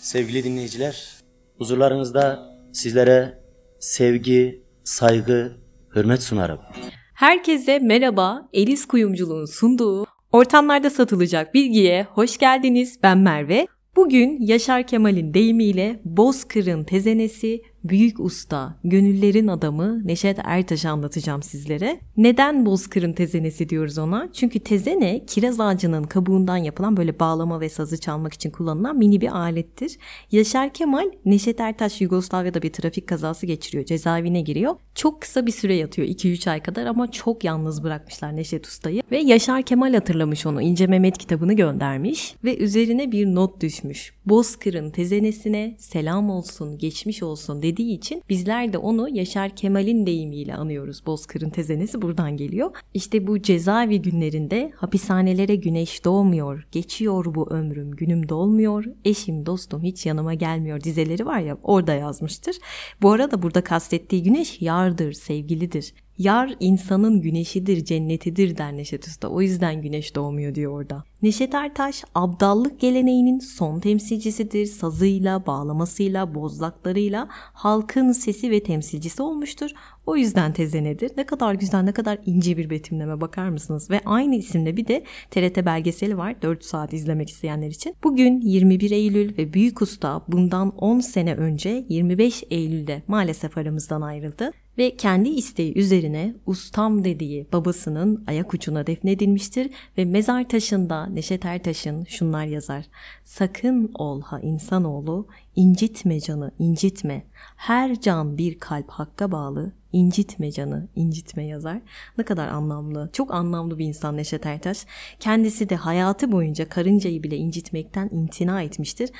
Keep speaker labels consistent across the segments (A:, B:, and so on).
A: Sevgili dinleyiciler, huzurlarınızda sizlere sevgi, saygı, hürmet sunarım.
B: Herkese merhaba. Elis Kuyumculuğun sunduğu ortamlarda satılacak bilgiye hoş geldiniz. Ben Merve. Bugün Yaşar Kemal'in deyimiyle Bozkır'ın tezenesi büyük usta, gönüllerin adamı Neşet Ertaş'ı anlatacağım sizlere. Neden Bozkır'ın tezenesi diyoruz ona? Çünkü tezene kiraz ağacının kabuğundan yapılan böyle bağlama ve sazı çalmak için kullanılan mini bir alettir. Yaşar Kemal, Neşet Ertaş Yugoslavya'da bir trafik kazası geçiriyor, cezaevine giriyor. Çok kısa bir süre yatıyor, 2-3 ay kadar ama çok yalnız bırakmışlar Neşet Usta'yı. Ve Yaşar Kemal hatırlamış onu, İnce Mehmet kitabını göndermiş ve üzerine bir not düşmüş. Bozkır'ın tezenesine selam olsun, geçmiş olsun dediği için bizler de onu Yaşar Kemal'in deyimiyle anıyoruz. Bozkır'ın tezenesi buradan geliyor. İşte bu cezaevi günlerinde hapishanelere güneş doğmuyor, geçiyor bu ömrüm, günüm dolmuyor, eşim dostum hiç yanıma gelmiyor dizeleri var ya orada yazmıştır. Bu arada burada kastettiği güneş yardır, sevgilidir. Yar insanın güneşidir, cennetidir der Neşet Usta. O yüzden güneş doğmuyor diyor orada. Neşet Ertaş, abdallık geleneğinin son temsilcisidir. Sazıyla, bağlamasıyla, bozlaklarıyla halkın sesi ve temsilcisi olmuştur. O yüzden tezenedir. Ne kadar güzel, ne kadar ince bir betimleme bakar mısınız? Ve aynı isimde bir de TRT belgeseli var 4 saat izlemek isteyenler için. Bugün 21 Eylül ve Büyük Usta bundan 10 sene önce 25 Eylül'de maalesef aramızdan ayrıldı ve kendi isteği üzerine ustam dediği babasının ayak ucuna defnedilmiştir ve mezar taşında Neşet Ertaş'ın şunlar yazar. Sakın ol ha insanoğlu, incitme canı, incitme. Her can bir kalp hakka bağlı, incitme canı, incitme yazar. Ne kadar anlamlı, çok anlamlı bir insan Neşet Ertaş. Kendisi de hayatı boyunca karıncayı bile incitmekten imtina etmiştir.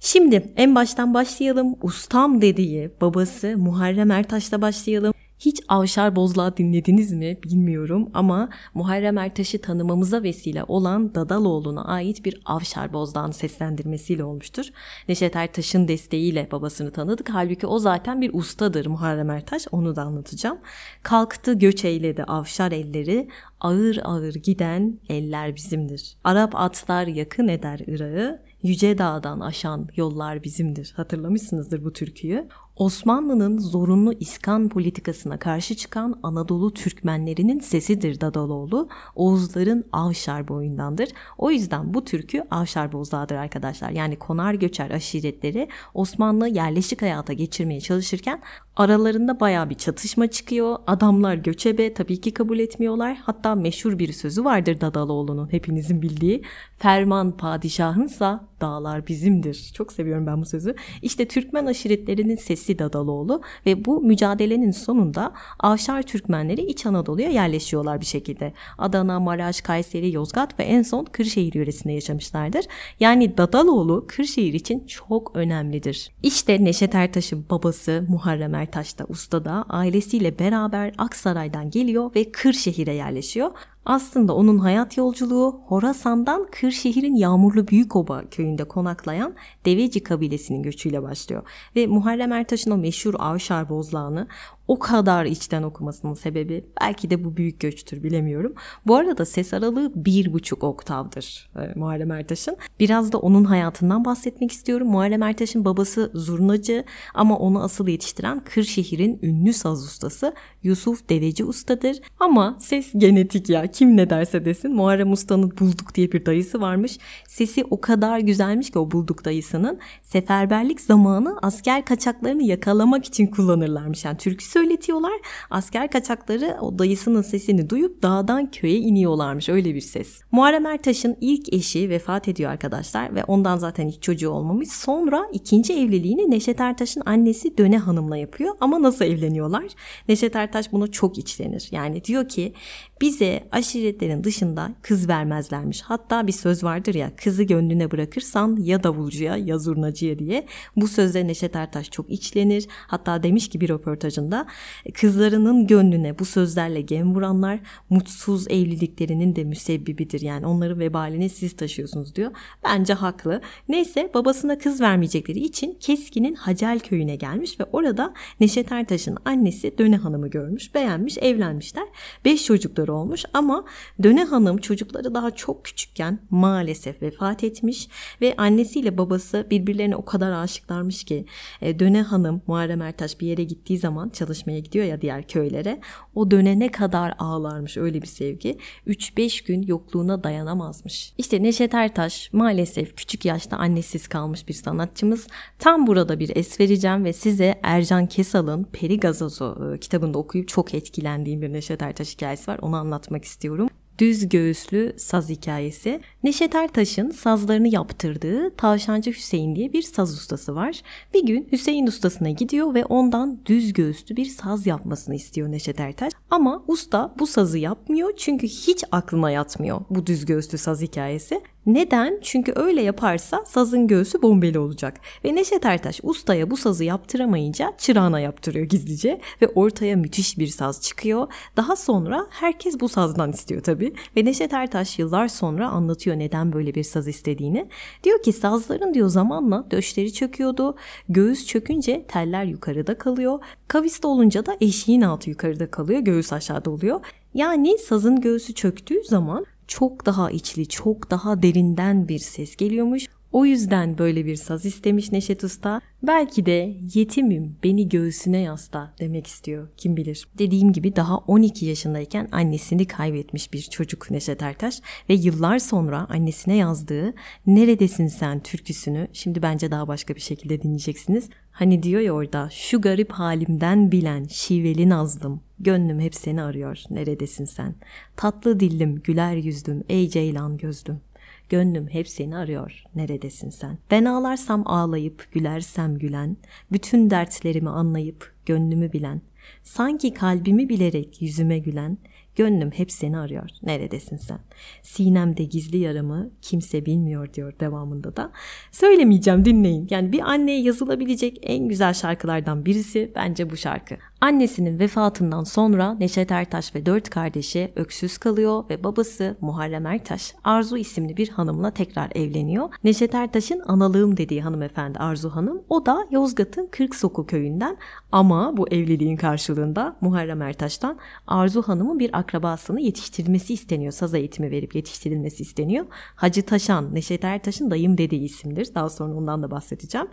B: Şimdi en baştan başlayalım. Ustam dediği babası Muharrem Ertaş'la başlayalım. Hiç Avşar Bozlağı dinlediniz mi bilmiyorum ama Muharrem Ertaş'ı tanımamıza vesile olan Dadaloğlu'na ait bir Avşar Bozdağ'ın seslendirmesiyle olmuştur. Neşet Ertaş'ın desteğiyle babasını tanıdık. Halbuki o zaten bir ustadır Muharrem Ertaş. Onu da anlatacağım. Kalktı göç eyledi Avşar elleri. Ağır ağır giden eller bizimdir. Arap atlar yakın eder Irak'ı. Yüce Dağ'dan aşan yollar bizimdir. Hatırlamışsınızdır bu türküyü. Osmanlı'nın zorunlu iskan politikasına karşı çıkan Anadolu Türkmenlerinin sesidir Dadaloğlu. Oğuzların Avşar boyundandır. O yüzden bu türkü Avşar Bozdağ'dır arkadaşlar. Yani konar göçer aşiretleri Osmanlı yerleşik hayata geçirmeye çalışırken aralarında baya bir çatışma çıkıyor. Adamlar göçebe tabii ki kabul etmiyorlar. Hatta meşhur bir sözü vardır Dadaloğlu'nun hepinizin bildiği. Ferman padişahınsa dağlar bizimdir. Çok seviyorum ben bu sözü. İşte Türkmen aşiretlerinin sesi Dadaloğlu ve bu mücadelenin sonunda Avşar Türkmenleri İç Anadolu'ya yerleşiyorlar bir şekilde. Adana, Maraş, Kayseri, Yozgat ve en son Kırşehir yöresinde yaşamışlardır. Yani Dadaloğlu Kırşehir için çok önemlidir. İşte Neşet Ertaş'ın babası Muharrem Ertaş da usta da ailesiyle beraber Aksaray'dan geliyor ve Kırşehir'e yerleşiyor. Aslında onun hayat yolculuğu Horasan'dan Kırşehir'in Yağmurlu Büyükoba köyünde konaklayan Deveci kabilesinin göçüyle başlıyor. Ve Muharrem Ertaş'ın o meşhur Avşar Bozlağı'nı o kadar içten okumasının sebebi belki de bu büyük göçtür bilemiyorum. Bu arada ses aralığı bir buçuk oktavdır e, Muharrem Ertaş'ın. Biraz da onun hayatından bahsetmek istiyorum. Muharrem Ertaş'ın babası zurnacı ama onu asıl yetiştiren Kırşehir'in ünlü saz ustası Yusuf Deveci Usta'dır. Ama ses genetik ya kim ne derse desin Muharrem Usta'nın Bulduk diye bir dayısı varmış. Sesi o kadar güzelmiş ki o Bulduk dayısının seferberlik zamanı asker kaçaklarını yakalamak için kullanırlarmış. Yani türküsü söyletiyorlar. Asker kaçakları o dayısının sesini duyup dağdan köye iniyorlarmış. Öyle bir ses. Muharrem Ertaş'ın ilk eşi vefat ediyor arkadaşlar ve ondan zaten hiç çocuğu olmamış. Sonra ikinci evliliğini Neşet Ertaş'ın annesi Döne Hanım'la yapıyor. Ama nasıl evleniyorlar? Neşet Ertaş bunu çok içlenir. Yani diyor ki bize aşiretlerin dışında kız vermezlermiş. Hatta bir söz vardır ya kızı gönlüne bırakırsan ya davulcuya ya zurnacıya diye. Bu sözde Neşet Ertaş çok içlenir. Hatta demiş ki bir röportajında kızlarının gönlüne bu sözlerle gem vuranlar mutsuz evliliklerinin de müsebbibidir. Yani onların vebalini siz taşıyorsunuz diyor. Bence haklı. Neyse babasına kız vermeyecekleri için Keskin'in Hacel köyüne gelmiş ve orada Neşet Ertaş'ın annesi Döne Hanım'ı görmüş, beğenmiş, evlenmişler. Beş çocukları çocukları olmuş ama Döne Hanım çocukları daha çok küçükken maalesef vefat etmiş ve annesiyle babası birbirlerine o kadar aşıklarmış ki e, Döne Hanım Muharrem Ertaş bir yere gittiği zaman çalışmaya gidiyor ya diğer köylere o dönene kadar ağlarmış öyle bir sevgi 3-5 gün yokluğuna dayanamazmış. İşte Neşet Ertaş maalesef küçük yaşta annesiz kalmış bir sanatçımız. Tam burada bir es vereceğim ve size Ercan Kesal'ın Peri Gazozu e, kitabında okuyup çok etkilendiğim bir Neşet Ertaş hikayesi var. Onu anlatmak istiyorum. Düz göğüslü saz hikayesi. Neşet Ertaş'ın sazlarını yaptırdığı Tavşancı Hüseyin diye bir saz ustası var. Bir gün Hüseyin ustasına gidiyor ve ondan düz göğüslü bir saz yapmasını istiyor Neşet Ertaş. Ama usta bu sazı yapmıyor çünkü hiç aklına yatmıyor bu düz göğüslü saz hikayesi. Neden? Çünkü öyle yaparsa sazın göğsü bombeli olacak. Ve Neşet Ertaş ustaya bu sazı yaptıramayınca çırağına yaptırıyor gizlice ve ortaya müthiş bir saz çıkıyor. Daha sonra herkes bu sazdan istiyor tabii. Ve Neşet Ertaş yıllar sonra anlatıyor neden böyle bir saz istediğini. Diyor ki sazların diyor zamanla döşleri çöküyordu. Göğüs çökünce teller yukarıda kalıyor. Kaviste olunca da eşiğin altı yukarıda kalıyor. Göğüs aşağıda oluyor. Yani sazın göğsü çöktüğü zaman çok daha içli, çok daha derinden bir ses geliyormuş. O yüzden böyle bir saz istemiş Neşet Usta. Belki de yetimim beni göğsüne yasla demek istiyor kim bilir. Dediğim gibi daha 12 yaşındayken annesini kaybetmiş bir çocuk Neşet Ertaş ve yıllar sonra annesine yazdığı Neredesin sen türküsünü şimdi bence daha başka bir şekilde dinleyeceksiniz. Hani diyor ya orada şu garip halimden bilen şiveli nazlım gönlüm hep seni arıyor neredesin sen tatlı dillim güler yüzdüm ey ceylan gözlüm Gönlüm hep seni arıyor. Neredesin sen? Ben ağlarsam ağlayıp, gülersem gülen, bütün dertlerimi anlayıp, gönlümü bilen, sanki kalbimi bilerek yüzüme gülen, gönlüm hep seni arıyor. Neredesin sen? Sinemde gizli yaramı kimse bilmiyor diyor devamında da. Söylemeyeceğim dinleyin. Yani bir anneye yazılabilecek en güzel şarkılardan birisi bence bu şarkı. Annesinin vefatından sonra Neşet Ertaş ve dört kardeşi öksüz kalıyor ve babası Muharrem Ertaş Arzu isimli bir hanımla tekrar evleniyor. Neşet Ertaş'ın analığım dediği hanımefendi Arzu Hanım o da Yozgat'ın Kırksoku köyünden ama bu evliliğin karşılığında Muharrem Ertaş'tan Arzu Hanım'ın bir akrabasını yetiştirilmesi isteniyor. Saz eğitimi verip yetiştirilmesi isteniyor. Hacı Taşan, Neşet Ertaş'ın dayım dediği isimdir. Daha sonra ondan da bahsedeceğim.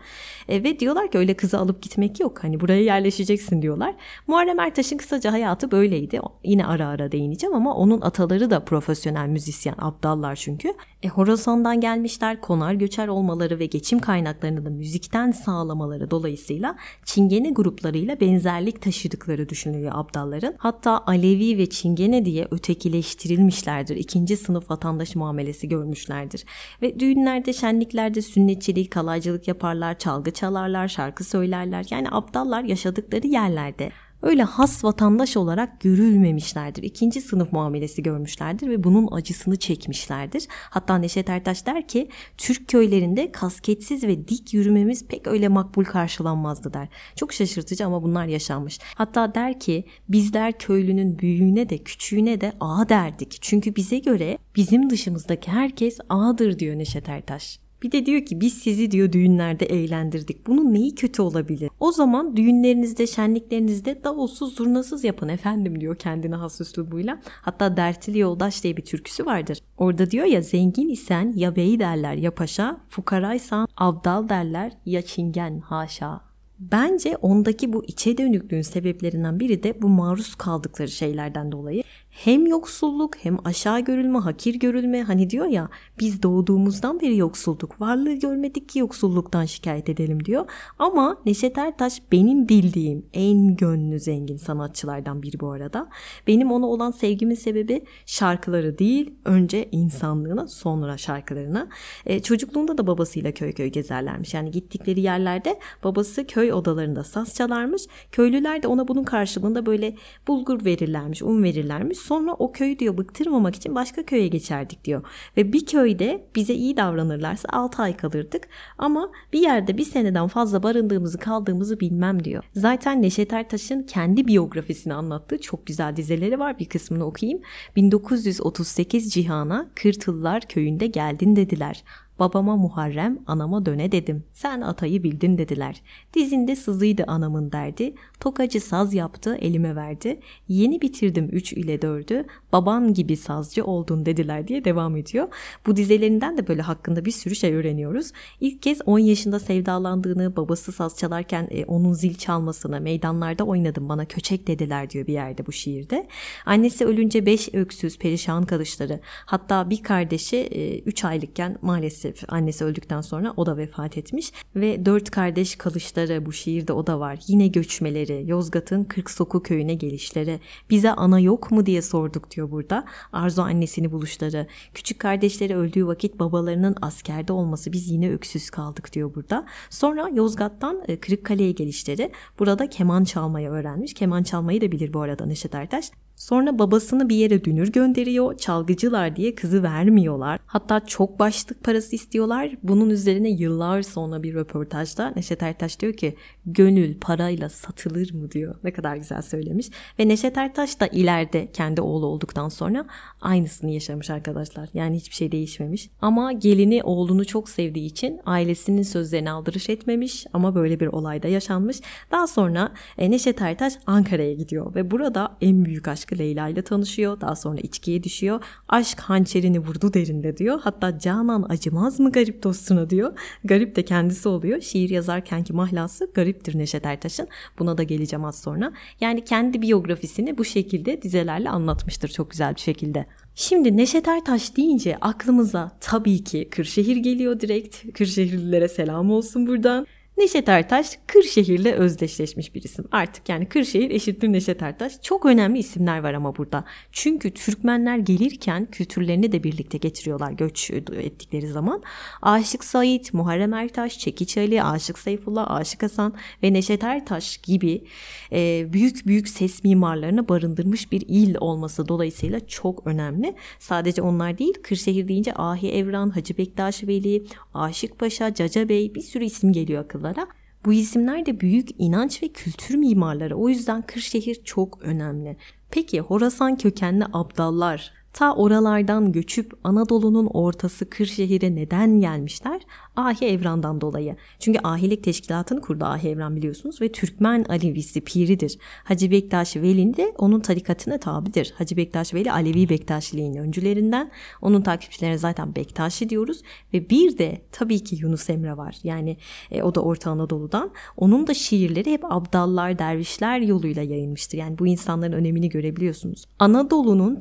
B: E, ve diyorlar ki öyle kızı alıp gitmek yok. Hani buraya yerleşeceksin diyorlar. Muharrem Ertaş'ın kısaca hayatı böyleydi. Yine ara ara değineceğim ama onun ataları da profesyonel müzisyen, abdallar çünkü. E, Horasan'dan gelmişler, konar göçer olmaları ve geçim kaynaklarını da müzikten sağlamaları dolayısıyla Çingene gruplarıyla benzerlik taşıdıkları düşünülüyor abdalların. Hatta Alevi ve Çingene diye ötekileştirilmişlerdir. İkinci sınıf vatandaş muamelesi görmüşlerdir. Ve düğünlerde, şenliklerde sünnetçilik, kalaycılık yaparlar, çalgı çalarlar, şarkı söylerler. Yani abdallar yaşadıkları yerlerde öyle has vatandaş olarak görülmemişlerdir. İkinci sınıf muamelesi görmüşlerdir ve bunun acısını çekmişlerdir. Hatta Neşet Ertaş der ki Türk köylerinde kasketsiz ve dik yürümemiz pek öyle makbul karşılanmazdı der. Çok şaşırtıcı ama bunlar yaşanmış. Hatta der ki bizler köylünün büyüğüne de küçüğüne de ağa derdik. Çünkü bize göre bizim dışımızdaki herkes ağadır diyor Neşet Ertaş. Bir de diyor ki biz sizi diyor düğünlerde eğlendirdik. Bunun neyi kötü olabilir? O zaman düğünlerinizde, şenliklerinizde davulsuz, zurnasız yapın efendim diyor kendine has üslubuyla. Hatta Dertli Yoldaş diye bir türküsü vardır. Orada diyor ya zengin isen ya bey derler ya paşa, fukaraysan abdal derler ya çingen haşa. Bence ondaki bu içe dönüklüğün sebeplerinden biri de bu maruz kaldıkları şeylerden dolayı. Hem yoksulluk hem aşağı görülme, hakir görülme. Hani diyor ya biz doğduğumuzdan beri yoksulduk. Varlığı görmedik ki yoksulluktan şikayet edelim diyor. Ama Neşet Ertaş benim bildiğim en gönlü zengin sanatçılardan biri bu arada. Benim ona olan sevgimin sebebi şarkıları değil, önce insanlığına sonra şarkılarına. E, çocukluğunda da babasıyla köy köy gezerlermiş. Yani gittikleri yerlerde babası köy odalarında saz çalarmış. Köylüler de ona bunun karşılığında böyle bulgur verirlermiş, un verirlermiş. Sonra o köyü diyor bıktırmamak için başka köye geçerdik diyor. Ve bir köyde bize iyi davranırlarsa 6 ay kalırdık. Ama bir yerde bir seneden fazla barındığımızı kaldığımızı bilmem diyor. Zaten Neşet Ertaş'ın kendi biyografisini anlattığı çok güzel dizeleri var. Bir kısmını okuyayım. 1938 Cihan'a Kırtıllar köyünde geldin dediler. Babama Muharrem, anama döne dedim. Sen atayı bildin dediler. Dizinde sızıydı anamın derdi. Tokacı saz yaptı, elime verdi. Yeni bitirdim 3 ile 4'ü. Baban gibi sazcı oldun dediler diye devam ediyor. Bu dizelerinden de böyle hakkında bir sürü şey öğreniyoruz. İlk kez 10 yaşında sevdalandığını, babası saz çalarken e, onun zil çalmasını, meydanlarda oynadım bana köçek dediler diyor bir yerde bu şiirde. Annesi ölünce 5 öksüz, perişan kalışları. Hatta bir kardeşi 3 aylıkken maalesef annesi öldükten sonra o da vefat etmiş. Ve 4 kardeş kalışları bu şiirde o da var. Yine göçmeleri, Yozgat'ın Kırksoku köyüne gelişleri. Bize ana yok mu diye sorduk diyor burada. Arzu annesini buluşları. Küçük kardeşleri öldüğü vakit babalarının askerde olması biz yine öksüz kaldık diyor burada. Sonra Yozgat'tan e, Kırıkkale'ye gelişleri. Burada keman çalmayı öğrenmiş. Keman çalmayı da bilir bu arada Neşet Ertaş. Sonra babasını bir yere dünür gönderiyor. Çalgıcılar diye kızı vermiyorlar. Hatta çok başlık parası istiyorlar. Bunun üzerine yıllar sonra bir röportajda Neşet Ertaş diyor ki gönül parayla satılır mı diyor. Ne kadar güzel söylemiş. Ve Neşet Ertaş da ileride kendi oğlu olduktan sonra aynısını yaşamış arkadaşlar. Yani hiçbir şey değişmemiş. Ama gelini oğlunu çok sevdiği için ailesinin sözlerine aldırış etmemiş ama böyle bir olayda yaşanmış. Daha sonra e, Neşet Ertaş Ankara'ya gidiyor ve burada en büyük aşk aşkı Leyla ile tanışıyor. Daha sonra içkiye düşüyor. Aşk hançerini vurdu derinde diyor. Hatta Canan acımaz mı garip dostuna diyor. Garip de kendisi oluyor. Şiir yazarkenki mahlası gariptir Neşet Ertaş'ın. Buna da geleceğim az sonra. Yani kendi biyografisini bu şekilde dizelerle anlatmıştır çok güzel bir şekilde. Şimdi Neşet Ertaş deyince aklımıza tabii ki Kırşehir geliyor direkt. Kırşehirlilere selam olsun buradan. Neşet Ertaş Kırşehir'le özdeşleşmiş bir isim. Artık yani Kırşehir eşittir Neşet Ertaş. Çok önemli isimler var ama burada. Çünkü Türkmenler gelirken kültürlerini de birlikte getiriyorlar göç ettikleri zaman. Aşık Sait, Muharrem Ertaş, Çekiç Ali, Aşık Seyfullah, Aşık Hasan ve Neşet Ertaş gibi e, büyük büyük ses mimarlarını barındırmış bir il olması dolayısıyla çok önemli. Sadece onlar değil Kırşehir deyince Ahi Evran, Hacı Bektaş Veli, Aşık Paşa, Caca Bey bir sürü isim geliyor akıllara. Bu isimler de büyük inanç ve kültür mimarları. O yüzden Kırşehir çok önemli. Peki Horasan kökenli abdallar ta oralardan göçüp Anadolu'nun ortası Kırşehir'e neden gelmişler? Ahi Evran'dan dolayı. Çünkü ahilik teşkilatını kurdu Ahi Evran biliyorsunuz ve Türkmen Alevisi piridir. Hacı Bektaş Veli de onun tarikatına tabidir. Hacı Bektaş Veli Alevi Bektaşiliğin öncülerinden. Onun takipçilerine zaten Bektaşi diyoruz ve bir de tabii ki Yunus Emre var. Yani e, o da Orta Anadolu'dan. Onun da şiirleri hep abdallar, dervişler yoluyla yayılmıştır. Yani bu insanların önemini görebiliyorsunuz. Anadolu'nun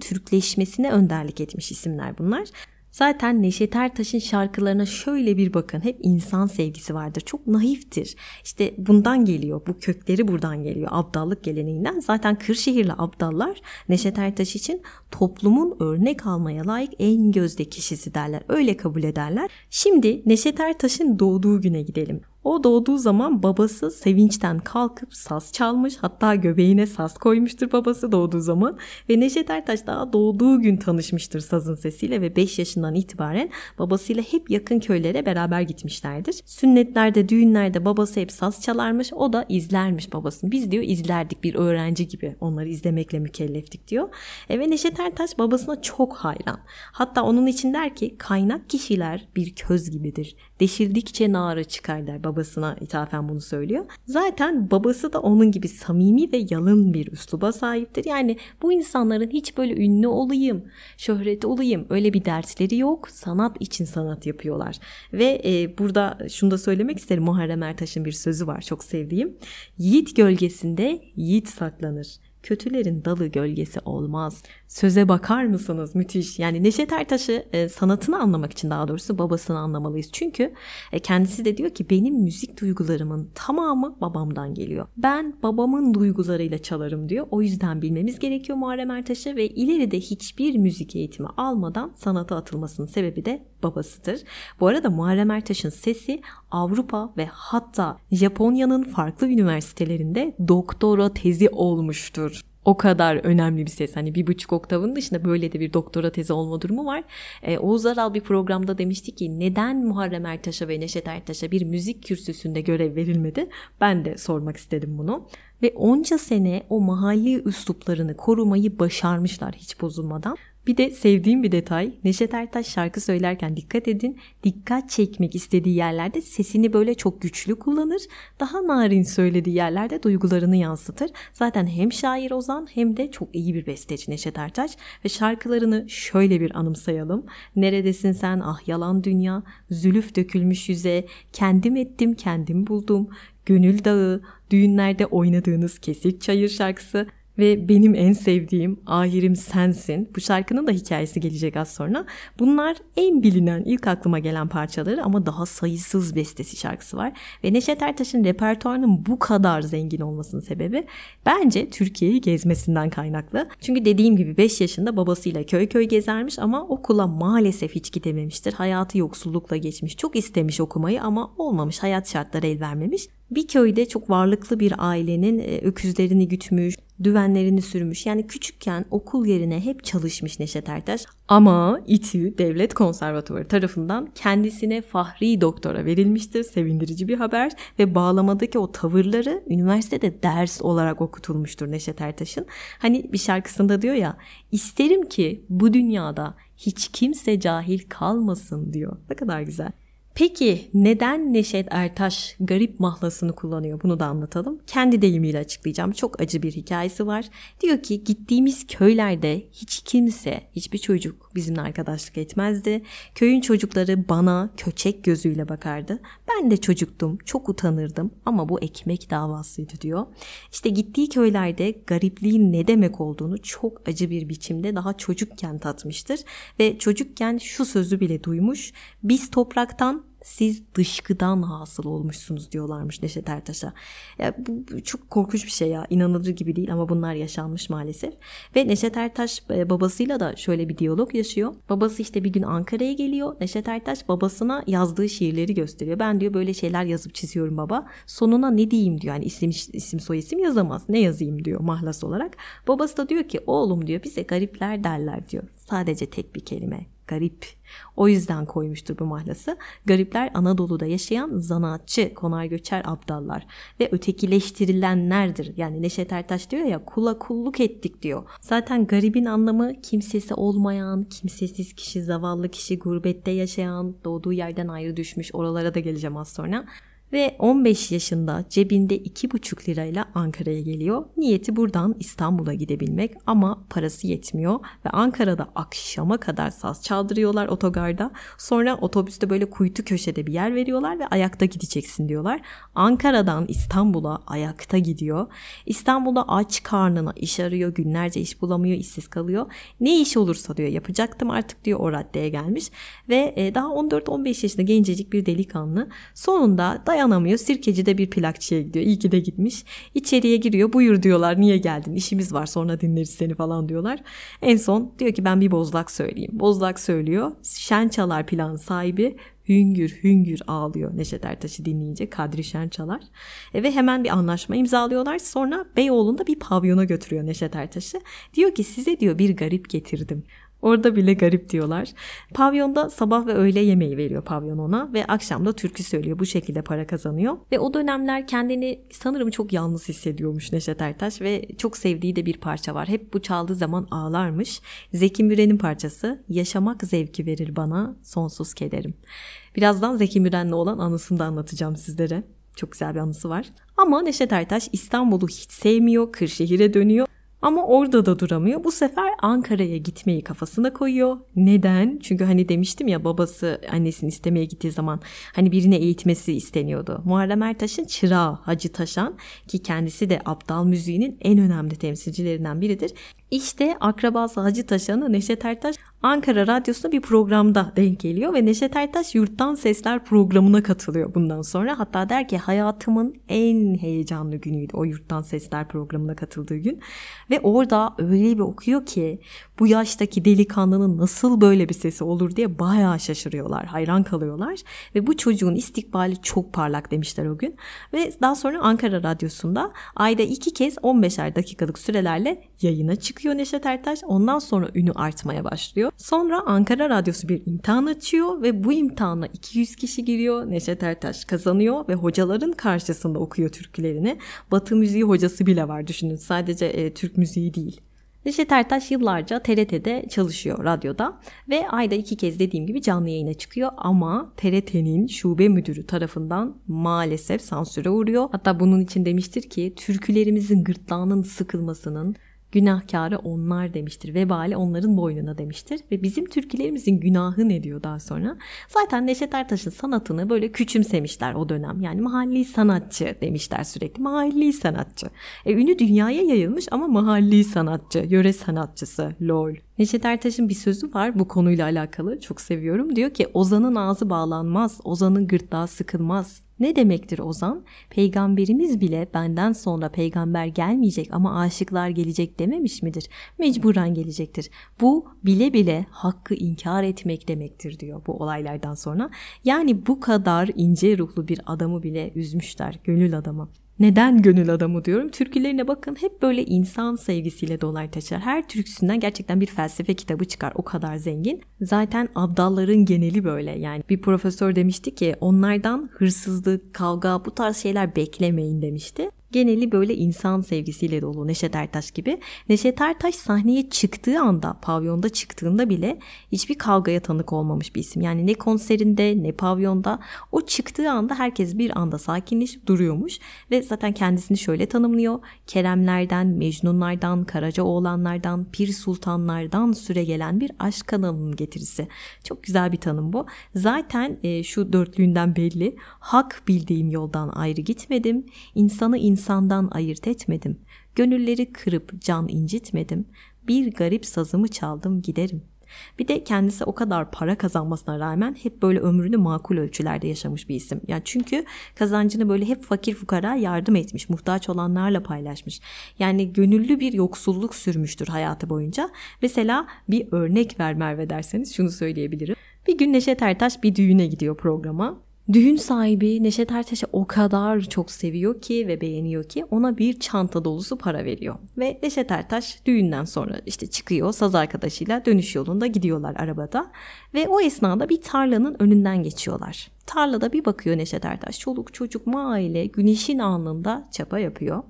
B: Türkleşmesine önderlik etmiş isimler bunlar. Zaten Neşet Ertaş'ın şarkılarına şöyle bir bakın. Hep insan sevgisi vardır. Çok naiftir. İşte bundan geliyor. Bu kökleri buradan geliyor. Abdallık geleneğinden. Zaten Kırşehirli abdallar Neşet Ertaş için toplumun örnek almaya layık en gözde kişisi derler. Öyle kabul ederler. Şimdi Neşet Ertaş'ın doğduğu güne gidelim. O doğduğu zaman babası sevinçten kalkıp saz çalmış. Hatta göbeğine saz koymuştur babası doğduğu zaman. Ve Neşet Ertaş daha doğduğu gün tanışmıştır sazın sesiyle ve 5 yaşından itibaren babasıyla hep yakın köylere beraber gitmişlerdir. Sünnetlerde, düğünlerde babası hep saz çalarmış. O da izlermiş babasını. Biz diyor izlerdik bir öğrenci gibi. Onları izlemekle mükelleftik diyor. E ve Neşet Ertaş babasına çok hayran. Hatta onun için der ki kaynak kişiler bir köz gibidir. Deşildikçe narı çıkar der babasına ithafen bunu söylüyor. Zaten babası da onun gibi samimi ve yalın bir üsluba sahiptir. Yani bu insanların hiç böyle ünlü olayım, şöhret olayım öyle bir dersleri yok. Sanat için sanat yapıyorlar. Ve e, burada şunu da söylemek isterim. Muharrem Ertaş'ın bir sözü var çok sevdiğim. Yiğit gölgesinde yiğit saklanır kötülerin dalı gölgesi olmaz. Söze bakar mısınız? Müthiş. Yani Neşet Ertaş'ı e, sanatını anlamak için daha doğrusu babasını anlamalıyız. Çünkü e, kendisi de diyor ki benim müzik duygularımın tamamı babamdan geliyor. Ben babamın duygularıyla çalarım diyor. O yüzden bilmemiz gerekiyor Muharrem Ertaş'ı ve ileride hiçbir müzik eğitimi almadan sanata atılmasının sebebi de babasıdır. Bu arada Muharrem Ertaş'ın sesi Avrupa ve hatta Japonya'nın farklı üniversitelerinde doktora tezi olmuştur. O kadar önemli bir ses. Hani bir buçuk oktavın dışında böyle de bir doktora tezi olma durumu var. Ee, Oğuz Aral bir programda demişti ki neden Muharrem Ertaş'a ve Neşet Ertaş'a bir müzik kürsüsünde görev verilmedi? Ben de sormak istedim bunu. Ve onca sene o mahalli üsluplarını korumayı başarmışlar hiç bozulmadan. Bir de sevdiğim bir detay Neşet Ertaş şarkı söylerken dikkat edin dikkat çekmek istediği yerlerde sesini böyle çok güçlü kullanır. Daha narin söylediği yerlerde duygularını yansıtır. Zaten hem şair Ozan hem de çok iyi bir besteci Neşet Ertaş ve şarkılarını şöyle bir anımsayalım. Neredesin sen ah yalan dünya, zülüf dökülmüş yüze, kendim ettim kendim buldum, gönül dağı, düğünlerde oynadığınız kesik çayır şarkısı ve benim en sevdiğim Ahirim Sensin. Bu şarkının da hikayesi gelecek az sonra. Bunlar en bilinen, ilk aklıma gelen parçaları ama daha sayısız bestesi şarkısı var. Ve Neşet Ertaş'ın repertuarının bu kadar zengin olmasının sebebi bence Türkiye'yi gezmesinden kaynaklı. Çünkü dediğim gibi 5 yaşında babasıyla köy köy gezermiş ama okula maalesef hiç gidememiştir. Hayatı yoksullukla geçmiş. Çok istemiş okumayı ama olmamış. Hayat şartları el vermemiş. Bir köyde çok varlıklı bir ailenin e, öküzlerini gütmüş, düvenlerini sürmüş. Yani küçükken okul yerine hep çalışmış Neşet Ertaş. Ama İTÜ Devlet Konservatuvarı tarafından kendisine fahri doktora verilmiştir. Sevindirici bir haber ve bağlamadaki o tavırları üniversitede ders olarak okutulmuştur Neşet Ertaş'ın. Hani bir şarkısında diyor ya isterim ki bu dünyada hiç kimse cahil kalmasın diyor. Ne kadar güzel. Peki neden Neşet Ertaş garip mahlasını kullanıyor? Bunu da anlatalım. Kendi deyimiyle açıklayacağım. Çok acı bir hikayesi var. Diyor ki gittiğimiz köylerde hiç kimse, hiçbir çocuk bizimle arkadaşlık etmezdi. Köyün çocukları bana köçek gözüyle bakardı. Ben de çocuktum, çok utanırdım ama bu ekmek davasıydı diyor. İşte gittiği köylerde garipliğin ne demek olduğunu çok acı bir biçimde daha çocukken tatmıştır. Ve çocukken şu sözü bile duymuş. Biz topraktan siz dışkıdan hasıl olmuşsunuz diyorlarmış Neşet Ertaş'a. Ya bu, bu çok korkunç bir şey ya. İnanılır gibi değil ama bunlar yaşanmış maalesef. Ve Neşet Ertaş e, babasıyla da şöyle bir diyalog yaşıyor. Babası işte bir gün Ankara'ya geliyor. Neşet Ertaş babasına yazdığı şiirleri gösteriyor. Ben diyor böyle şeyler yazıp çiziyorum baba. Sonuna ne diyeyim diyor. Yani isim, isim soy isim yazamaz. Ne yazayım diyor mahlas olarak. Babası da diyor ki oğlum diyor bize garipler derler diyor. Sadece tek bir kelime garip. O yüzden koymuştur bu mahlası. Garipler Anadolu'da yaşayan zanaatçı, konar göçer abdallar ve ötekileştirilenlerdir. Yani Neşet Ertaş diyor ya kula kulluk ettik diyor. Zaten garibin anlamı kimsesi olmayan, kimsesiz kişi, zavallı kişi, gurbette yaşayan, doğduğu yerden ayrı düşmüş. Oralara da geleceğim az sonra ve 15 yaşında cebinde 2,5 lirayla Ankara'ya geliyor. Niyeti buradan İstanbul'a gidebilmek ama parası yetmiyor ve Ankara'da akşama kadar saz çaldırıyorlar otogarda. Sonra otobüste böyle kuytu köşede bir yer veriyorlar ve ayakta gideceksin diyorlar. Ankara'dan İstanbul'a ayakta gidiyor. İstanbul'da aç karnına iş arıyor, günlerce iş bulamıyor, işsiz kalıyor. Ne iş olursa diyor yapacaktım artık diyor o raddeye gelmiş ve e, daha 14-15 yaşında gencecik bir delikanlı sonunda dayanamıyor. Sirkeci'de bir plakçıya gidiyor. İyi ki de gitmiş. İçeriye giriyor. Buyur diyorlar. Niye geldin? İşimiz var. Sonra dinleriz seni falan diyorlar. En son diyor ki ben bir bozlak söyleyeyim. Bozlak söylüyor. Şen Çalar plan sahibi hüngür hüngür ağlıyor Neşet Ertaş'ı dinleyince Kadri Şen Çalar. E, ve hemen bir anlaşma imzalıyorlar. Sonra Beyoğlu'nda bir pavyona götürüyor Neşet Ertaş'ı. Diyor ki size diyor bir garip getirdim. Orada bile garip diyorlar. Pavyonda sabah ve öğle yemeği veriyor pavyon ona ve akşam da türkü söylüyor. Bu şekilde para kazanıyor. Ve o dönemler kendini sanırım çok yalnız hissediyormuş Neşet Ertaş ve çok sevdiği de bir parça var. Hep bu çaldığı zaman ağlarmış. Zeki Müren'in parçası Yaşamak zevki verir bana sonsuz kederim. Birazdan Zeki Müren'le olan anısını da anlatacağım sizlere. Çok güzel bir anısı var. Ama Neşet Ertaş İstanbul'u hiç sevmiyor, Kırşehir'e dönüyor. Ama orada da duramıyor. Bu sefer Ankara'ya gitmeyi kafasına koyuyor. Neden? Çünkü hani demiştim ya babası annesini istemeye gittiği zaman hani birine eğitmesi isteniyordu. Muharrem Ertaş'ın çırağı Hacı Taşan ki kendisi de Abdal müziğinin en önemli temsilcilerinden biridir. İşte akrabası Hacı Taşan'ı Neşet Ertaş Ankara Radyosu'nda bir programda denk geliyor ve Neşet Ertaş Yurttan Sesler programına katılıyor bundan sonra. Hatta der ki hayatımın en heyecanlı günüydü o Yurttan Sesler programına katıldığı gün. Ve orada öyle bir okuyor ki bu yaştaki delikanlının nasıl böyle bir sesi olur diye bayağı şaşırıyorlar, hayran kalıyorlar. Ve bu çocuğun istikbali çok parlak demişler o gün. Ve daha sonra Ankara Radyosu'nda ayda iki kez 15'er dakikalık sürelerle yayına çıkıyor Neşet Ertaş. Ondan sonra ünü artmaya başlıyor. Sonra Ankara Radyosu bir imtihan açıyor ve bu imtihana 200 kişi giriyor. Neşet Ertaş kazanıyor ve hocaların karşısında okuyor türkülerini. Batı müziği hocası bile var düşünün. Sadece e, Türk müziği değil. Neşet Ertaş yıllarca TRT'de çalışıyor radyoda ve ayda iki kez dediğim gibi canlı yayına çıkıyor ama TRT'nin şube müdürü tarafından maalesef sansüre uğruyor. Hatta bunun için demiştir ki türkülerimizin gırtlağının sıkılmasının günahkarı onlar demiştir. Vebali onların boynuna demiştir. Ve bizim türkülerimizin günahı ne diyor daha sonra? Zaten Neşet Ertaş'ın sanatını böyle küçümsemişler o dönem. Yani mahalli sanatçı demişler sürekli. Mahalli sanatçı. E, ünü dünyaya yayılmış ama mahalli sanatçı, yöre sanatçısı, lol. Neşet Ertaş'ın bir sözü var bu konuyla alakalı. Çok seviyorum. Diyor ki Ozan'ın ağzı bağlanmaz, Ozan'ın gırtlağı sıkılmaz. Ne demektir Ozan? Peygamberimiz bile benden sonra peygamber gelmeyecek ama aşıklar gelecek dememiş midir? Mecburen gelecektir. Bu bile bile hakkı inkar etmek demektir diyor bu olaylardan sonra. Yani bu kadar ince ruhlu bir adamı bile üzmüşler, gönül adamı. Neden gönül adamı diyorum? Türkülerine bakın hep böyle insan sevgisiyle dolar taşır. Her türküsünden gerçekten bir felsefe kitabı çıkar. O kadar zengin. Zaten abdalların geneli böyle. Yani bir profesör demişti ki onlardan hırsızlık, kavga bu tarz şeyler beklemeyin demişti geneli böyle insan sevgisiyle dolu Neşet Ertaş gibi. Neşet Ertaş sahneye çıktığı anda, pavyonda çıktığında bile hiçbir kavgaya tanık olmamış bir isim. Yani ne konserinde ne pavyonda o çıktığı anda herkes bir anda sakinleşip duruyormuş ve zaten kendisini şöyle tanımlıyor. Keremlerden, Mecnunlardan, Karacaoğlanlardan, Pir Sultanlardan süre gelen bir aşk kanalının getirisi. Çok güzel bir tanım bu. Zaten e, şu dörtlüğünden belli. Hak bildiğim yoldan ayrı gitmedim. İnsanı insan insandan ayırt etmedim. Gönülleri kırıp can incitmedim. Bir garip sazımı çaldım giderim. Bir de kendisi o kadar para kazanmasına rağmen hep böyle ömrünü makul ölçülerde yaşamış bir isim. Yani çünkü kazancını böyle hep fakir fukara yardım etmiş, muhtaç olanlarla paylaşmış. Yani gönüllü bir yoksulluk sürmüştür hayatı boyunca. Mesela bir örnek ver Merve derseniz şunu söyleyebilirim. Bir gün Neşet Ertaş bir düğüne gidiyor programa. Düğün sahibi Neşet Ertaş'ı o kadar çok seviyor ki ve beğeniyor ki ona bir çanta dolusu para veriyor. Ve Neşet Ertaş düğünden sonra işte çıkıyor saz arkadaşıyla dönüş yolunda gidiyorlar arabada. Ve o esnada bir tarlanın önünden geçiyorlar. Tarlada bir bakıyor Neşet Ertaş. Çoluk çocuk maile güneşin alnında çapa yapıyor.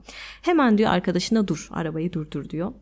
B: Hemen diyor arkadaşına dur arabayı durdur diyor.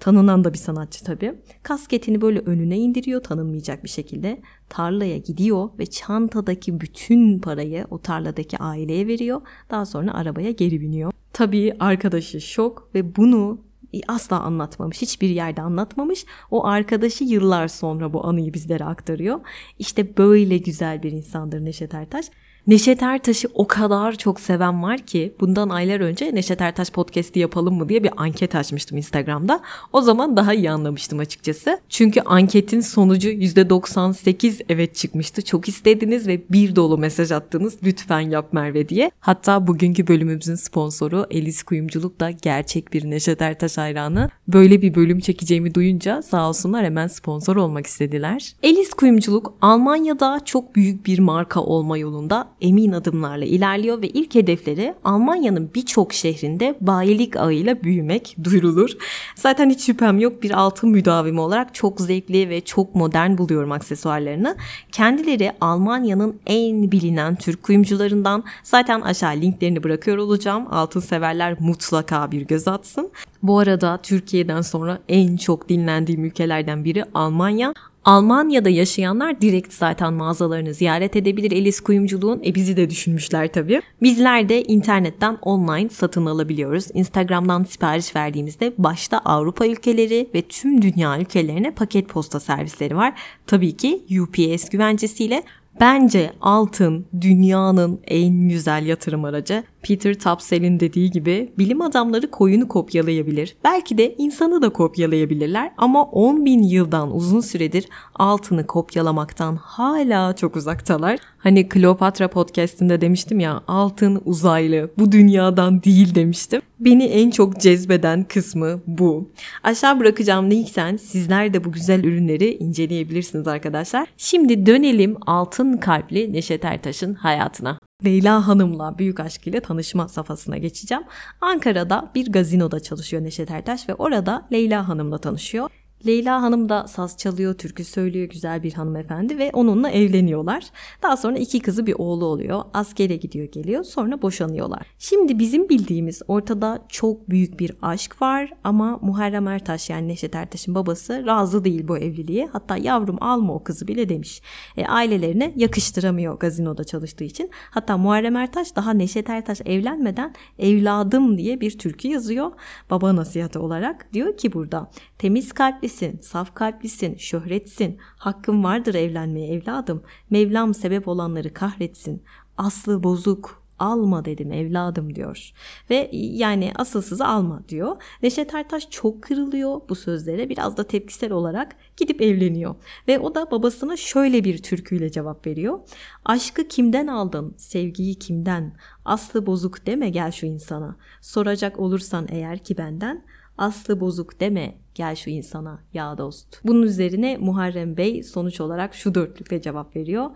B: Tanınan da bir sanatçı tabii. Kasketini böyle önüne indiriyor tanınmayacak bir şekilde. Tarlaya gidiyor ve çantadaki bütün parayı o tarladaki aileye veriyor. Daha sonra arabaya geri biniyor. Tabii arkadaşı şok ve bunu asla anlatmamış. Hiçbir yerde anlatmamış. O arkadaşı yıllar sonra bu anıyı bizlere aktarıyor. İşte böyle güzel bir insandır Neşet Ertaş. Neşet Ertaş'ı o kadar çok seven var ki bundan aylar önce Neşet Ertaş podcast'i yapalım mı diye bir anket açmıştım Instagram'da. O zaman daha iyi anlamıştım açıkçası. Çünkü anketin sonucu %98 evet çıkmıştı. Çok istediniz ve bir dolu mesaj attınız lütfen yap Merve diye. Hatta bugünkü bölümümüzün sponsoru Elis Kuyumculuk da gerçek bir Neşet Ertaş hayranı. Böyle bir bölüm çekeceğimi duyunca sağ olsunlar hemen sponsor olmak istediler. Elis Kuyumculuk Almanya'da çok büyük bir marka olma yolunda emin adımlarla ilerliyor ve ilk hedefleri Almanya'nın birçok şehrinde bayilik ağıyla büyümek duyurulur. Zaten hiç şüphem yok bir altın müdavimi olarak çok zevkli ve çok modern buluyorum aksesuarlarını. Kendileri Almanya'nın en bilinen Türk kuyumcularından zaten aşağı linklerini bırakıyor olacağım. Altın severler mutlaka bir göz atsın. Bu arada Türkiye'den sonra en çok dinlendiğim ülkelerden biri Almanya. Almanya'da yaşayanlar direkt zaten mağazalarını ziyaret edebilir Elis Kuyumculuğun. E bizi de düşünmüşler tabii. Bizler de internetten online satın alabiliyoruz. Instagram'dan sipariş verdiğimizde başta Avrupa ülkeleri ve tüm dünya ülkelerine paket posta servisleri var. Tabii ki UPS güvencesiyle Bence altın dünyanın en güzel yatırım aracı. Peter Tapsel'in dediği gibi bilim adamları koyunu kopyalayabilir. Belki de insanı da kopyalayabilirler ama 10 bin yıldan uzun süredir altını kopyalamaktan hala çok uzaktalar. Hani Kleopatra podcastinde demiştim ya altın uzaylı bu dünyadan değil demiştim. Beni en çok cezbeden kısmı bu. Aşağı bırakacağım linkten sizler de bu güzel ürünleri inceleyebilirsiniz arkadaşlar. Şimdi dönelim altın kalpli Neşet Ertaş'ın hayatına. Leyla Hanım'la büyük aşkıyla tanışma safhasına geçeceğim. Ankara'da bir gazinoda çalışıyor Neşet Ertaş ve orada Leyla Hanım'la tanışıyor. Leyla Hanım da saz çalıyor, türkü söylüyor, güzel bir hanımefendi ve onunla evleniyorlar. Daha sonra iki kızı bir oğlu oluyor. Askere gidiyor geliyor sonra boşanıyorlar. Şimdi bizim bildiğimiz ortada çok büyük bir aşk var ama Muharrem Ertaş yani Neşet Ertaş'ın babası razı değil bu evliliğe. Hatta yavrum alma o kızı bile demiş. E, ailelerine yakıştıramıyor gazinoda çalıştığı için. Hatta Muharrem Ertaş daha Neşet Ertaş evlenmeden evladım diye bir türkü yazıyor. Baba nasihatı olarak diyor ki burada temiz kalplisin, saf kalplisin, şöhretsin. Hakkın vardır evlenmeye evladım. Mevlam sebep olanları kahretsin. Aslı bozuk, alma dedim evladım diyor. Ve yani asılsızı alma diyor. Neşet Ertaş çok kırılıyor bu sözlere biraz da tepkisel olarak gidip evleniyor. Ve o da babasına şöyle bir türküyle cevap veriyor. Aşkı kimden aldın, sevgiyi kimden? Aslı bozuk deme gel şu insana. Soracak olursan eğer ki benden aslı bozuk deme gel şu insana ya dost. Bunun üzerine Muharrem Bey sonuç olarak şu dörtlükle cevap veriyor.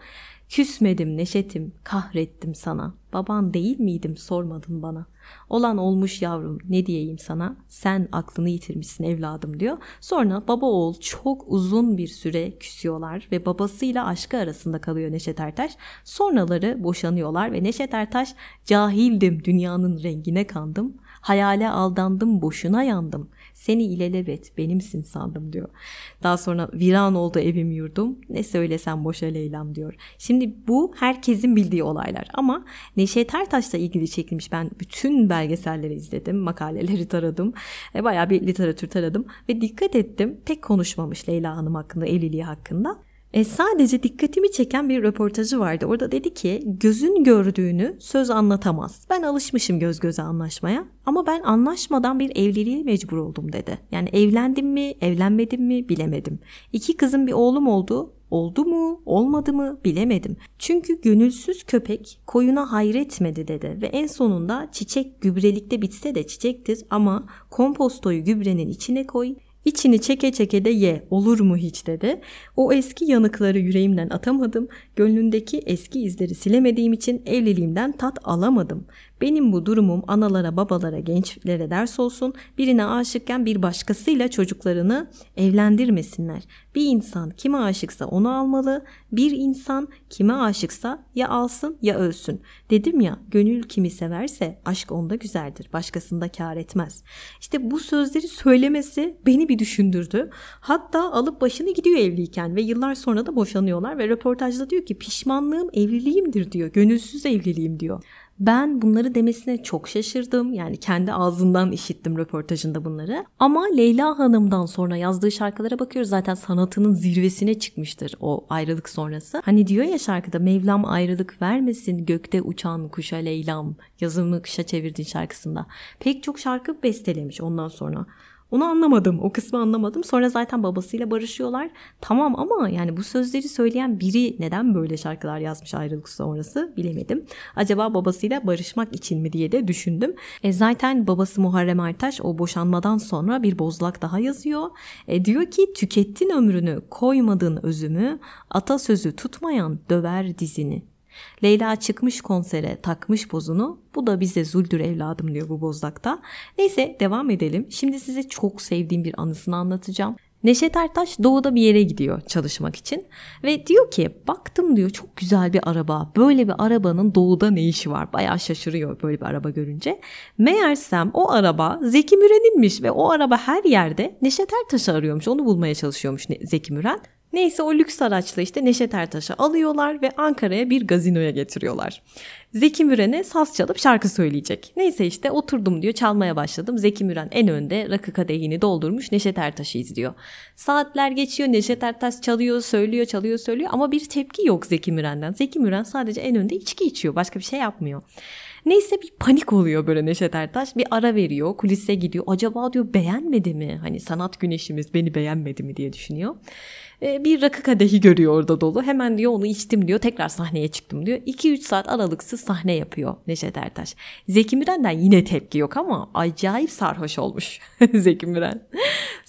B: Küsmedim Neşet'im, kahrettim sana. Baban değil miydim sormadın bana. Olan olmuş yavrum ne diyeyim sana. Sen aklını yitirmişsin evladım diyor. Sonra baba oğul çok uzun bir süre küsüyorlar ve babasıyla aşkı arasında kalıyor Neşet Ertaş. Sonraları boşanıyorlar ve Neşet Ertaş cahildim dünyanın rengine kandım. Hayale aldandım boşuna yandım. Seni ilelebet benimsin sandım diyor. Daha sonra viran oldu evim yurdum. Ne söylesem boşa Leyla'm diyor. Şimdi bu herkesin bildiği olaylar ama Neşet Ertaş'la ilgili çekilmiş ben bütün belgeselleri izledim. Makaleleri taradım. E, bayağı bir literatür taradım ve dikkat ettim. Pek konuşmamış Leyla Hanım hakkında, evliliği hakkında. E, sadece dikkatimi çeken bir röportajı vardı. Orada dedi ki gözün gördüğünü söz anlatamaz. Ben alışmışım göz göze anlaşmaya ama ben anlaşmadan bir evliliğe mecbur oldum dedi. Yani evlendim mi, evlenmedim mi bilemedim. İki kızım bir oğlum oldu. Oldu mu, olmadı mı bilemedim. Çünkü gönülsüz köpek koyuna hayretmedi dedi ve en sonunda çiçek gübrelikte bitse de çiçektir ama kompostoyu gübrenin içine koy, İçini çeke çeke de ye olur mu hiç dedi. O eski yanıkları yüreğimden atamadım. Gönlündeki eski izleri silemediğim için evliliğimden tat alamadım. Benim bu durumum analara, babalara, gençlere ders olsun. Birine aşıkken bir başkasıyla çocuklarını evlendirmesinler. Bir insan kime aşıksa onu almalı. Bir insan kime aşıksa ya alsın ya ölsün. Dedim ya gönül kimi severse aşk onda güzeldir. Başkasında kar etmez. İşte bu sözleri söylemesi beni bir düşündürdü. Hatta alıp başını gidiyor evliyken ve yıllar sonra da boşanıyorlar ve röportajda diyor ki pişmanlığım evliliğimdir diyor. Gönülsüz evliliğim diyor. Ben bunları demesine çok şaşırdım. Yani kendi ağzından işittim röportajında bunları. Ama Leyla Hanım'dan sonra yazdığı şarkılara bakıyoruz. Zaten sanatının zirvesine çıkmıştır o ayrılık sonrası. Hani diyor ya şarkıda Mevlam ayrılık vermesin gökte uçan kuşa Leylam. Yazımı kışa çevirdin şarkısında. Pek çok şarkı bestelemiş ondan sonra. Onu anlamadım. O kısmı anlamadım. Sonra zaten babasıyla barışıyorlar. Tamam ama yani bu sözleri söyleyen biri neden böyle şarkılar yazmış ayrılık sonrası bilemedim. Acaba babasıyla barışmak için mi diye de düşündüm. E zaten babası Muharrem Ertaş o boşanmadan sonra bir bozlak daha yazıyor. E diyor ki tükettin ömrünü koymadın özümü atasözü tutmayan döver dizini. Leyla çıkmış konsere takmış pozunu. Bu da bize zuldür evladım diyor bu bozdakta. Neyse devam edelim. Şimdi size çok sevdiğim bir anısını anlatacağım. Neşet Ertaş doğuda bir yere gidiyor çalışmak için ve diyor ki baktım diyor çok güzel bir araba böyle bir arabanın doğuda ne işi var bayağı şaşırıyor böyle bir araba görünce. Meğersem o araba Zeki Müren'inmiş ve o araba her yerde Neşet Ertaş'ı arıyormuş onu bulmaya çalışıyormuş Zeki Müren. Neyse o lüks araçla işte Neşet Ertaş'ı alıyorlar ve Ankara'ya bir gazinoya getiriyorlar. Zeki Müren'e saz çalıp şarkı söyleyecek. Neyse işte oturdum diyor çalmaya başladım. Zeki Müren en önde rakı kadehini doldurmuş Neşet Ertaş'ı izliyor. Saatler geçiyor Neşet Ertaş çalıyor söylüyor çalıyor söylüyor ama bir tepki yok Zeki Müren'den. Zeki Müren sadece en önde içki içiyor başka bir şey yapmıyor. Neyse bir panik oluyor böyle Neşet Ertaş. Bir ara veriyor kulise gidiyor. Acaba diyor beğenmedi mi? Hani sanat güneşimiz beni beğenmedi mi diye düşünüyor. E, bir rakı kadehi görüyor orada dolu. Hemen diyor onu içtim diyor. Tekrar sahneye çıktım diyor. 2-3 saat aralıksız sahne yapıyor Neşet Ertaş. Zeki Müren'den yine tepki yok ama acayip sarhoş olmuş Zeki Müren.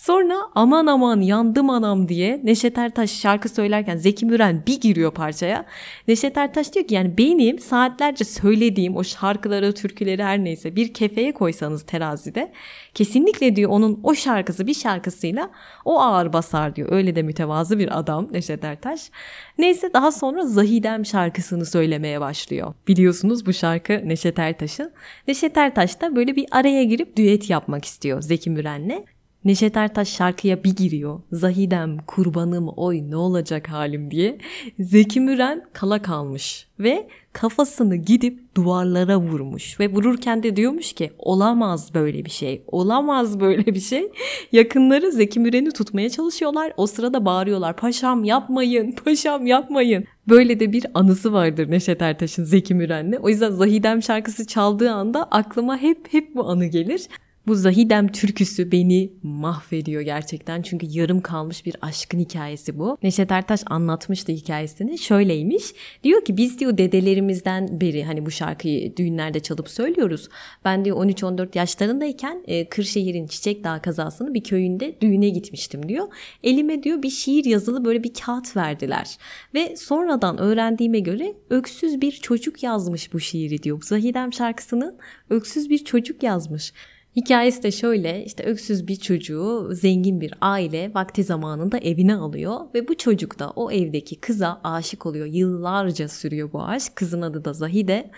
B: Sonra aman aman yandım anam diye Neşet Ertaş şarkı söylerken Zeki Müren bir giriyor parçaya. Neşet Ertaş diyor ki yani benim saatlerce söylediğim o şarkıları, türküleri her neyse bir kefeye koysanız terazide kesinlikle diyor onun o şarkısı bir şarkısıyla o ağır basar diyor. Öyle de mütevazı bir adam Neşet Ertaş. Neyse daha sonra Zahidem şarkısını söylemeye başlıyor. Biliyorsunuz bu şarkı Neşet Ertaş'ın. Neşet Ertaş da böyle bir araya girip düet yapmak istiyor Zeki Müren'le. Neşet Ertaş şarkıya bir giriyor. Zahidem kurbanım oy ne olacak halim diye. Zeki Müren kala kalmış ve kafasını gidip duvarlara vurmuş. Ve vururken de diyormuş ki olamaz böyle bir şey. Olamaz böyle bir şey. Yakınları Zeki Müren'i tutmaya çalışıyorlar. O sırada bağırıyorlar. Paşam yapmayın, paşam yapmayın. Böyle de bir anısı vardır Neşet Ertaş'ın Zeki Müren'le. O yüzden Zahidem şarkısı çaldığı anda aklıma hep hep bu anı gelir. Bu Zahidem türküsü beni mahvediyor gerçekten. Çünkü yarım kalmış bir aşkın hikayesi bu. Neşet Ertaş anlatmıştı hikayesini. Şöyleymiş. Diyor ki biz diyor dedelerimizden beri hani bu şarkıyı düğünlerde çalıp söylüyoruz. Ben diyor 13-14 yaşlarındayken e, Kırşehir'in Çiçek Dağı kazasının bir köyünde düğüne gitmiştim diyor. Elime diyor bir şiir yazılı böyle bir kağıt verdiler. Ve sonradan öğrendiğime göre öksüz bir çocuk yazmış bu şiiri diyor. Zahidem şarkısının öksüz bir çocuk yazmış. Hikayesi de şöyle işte öksüz bir çocuğu zengin bir aile vakti zamanında evine alıyor ve bu çocuk da o evdeki kıza aşık oluyor. Yıllarca sürüyor bu aşk. Kızın adı da Zahide.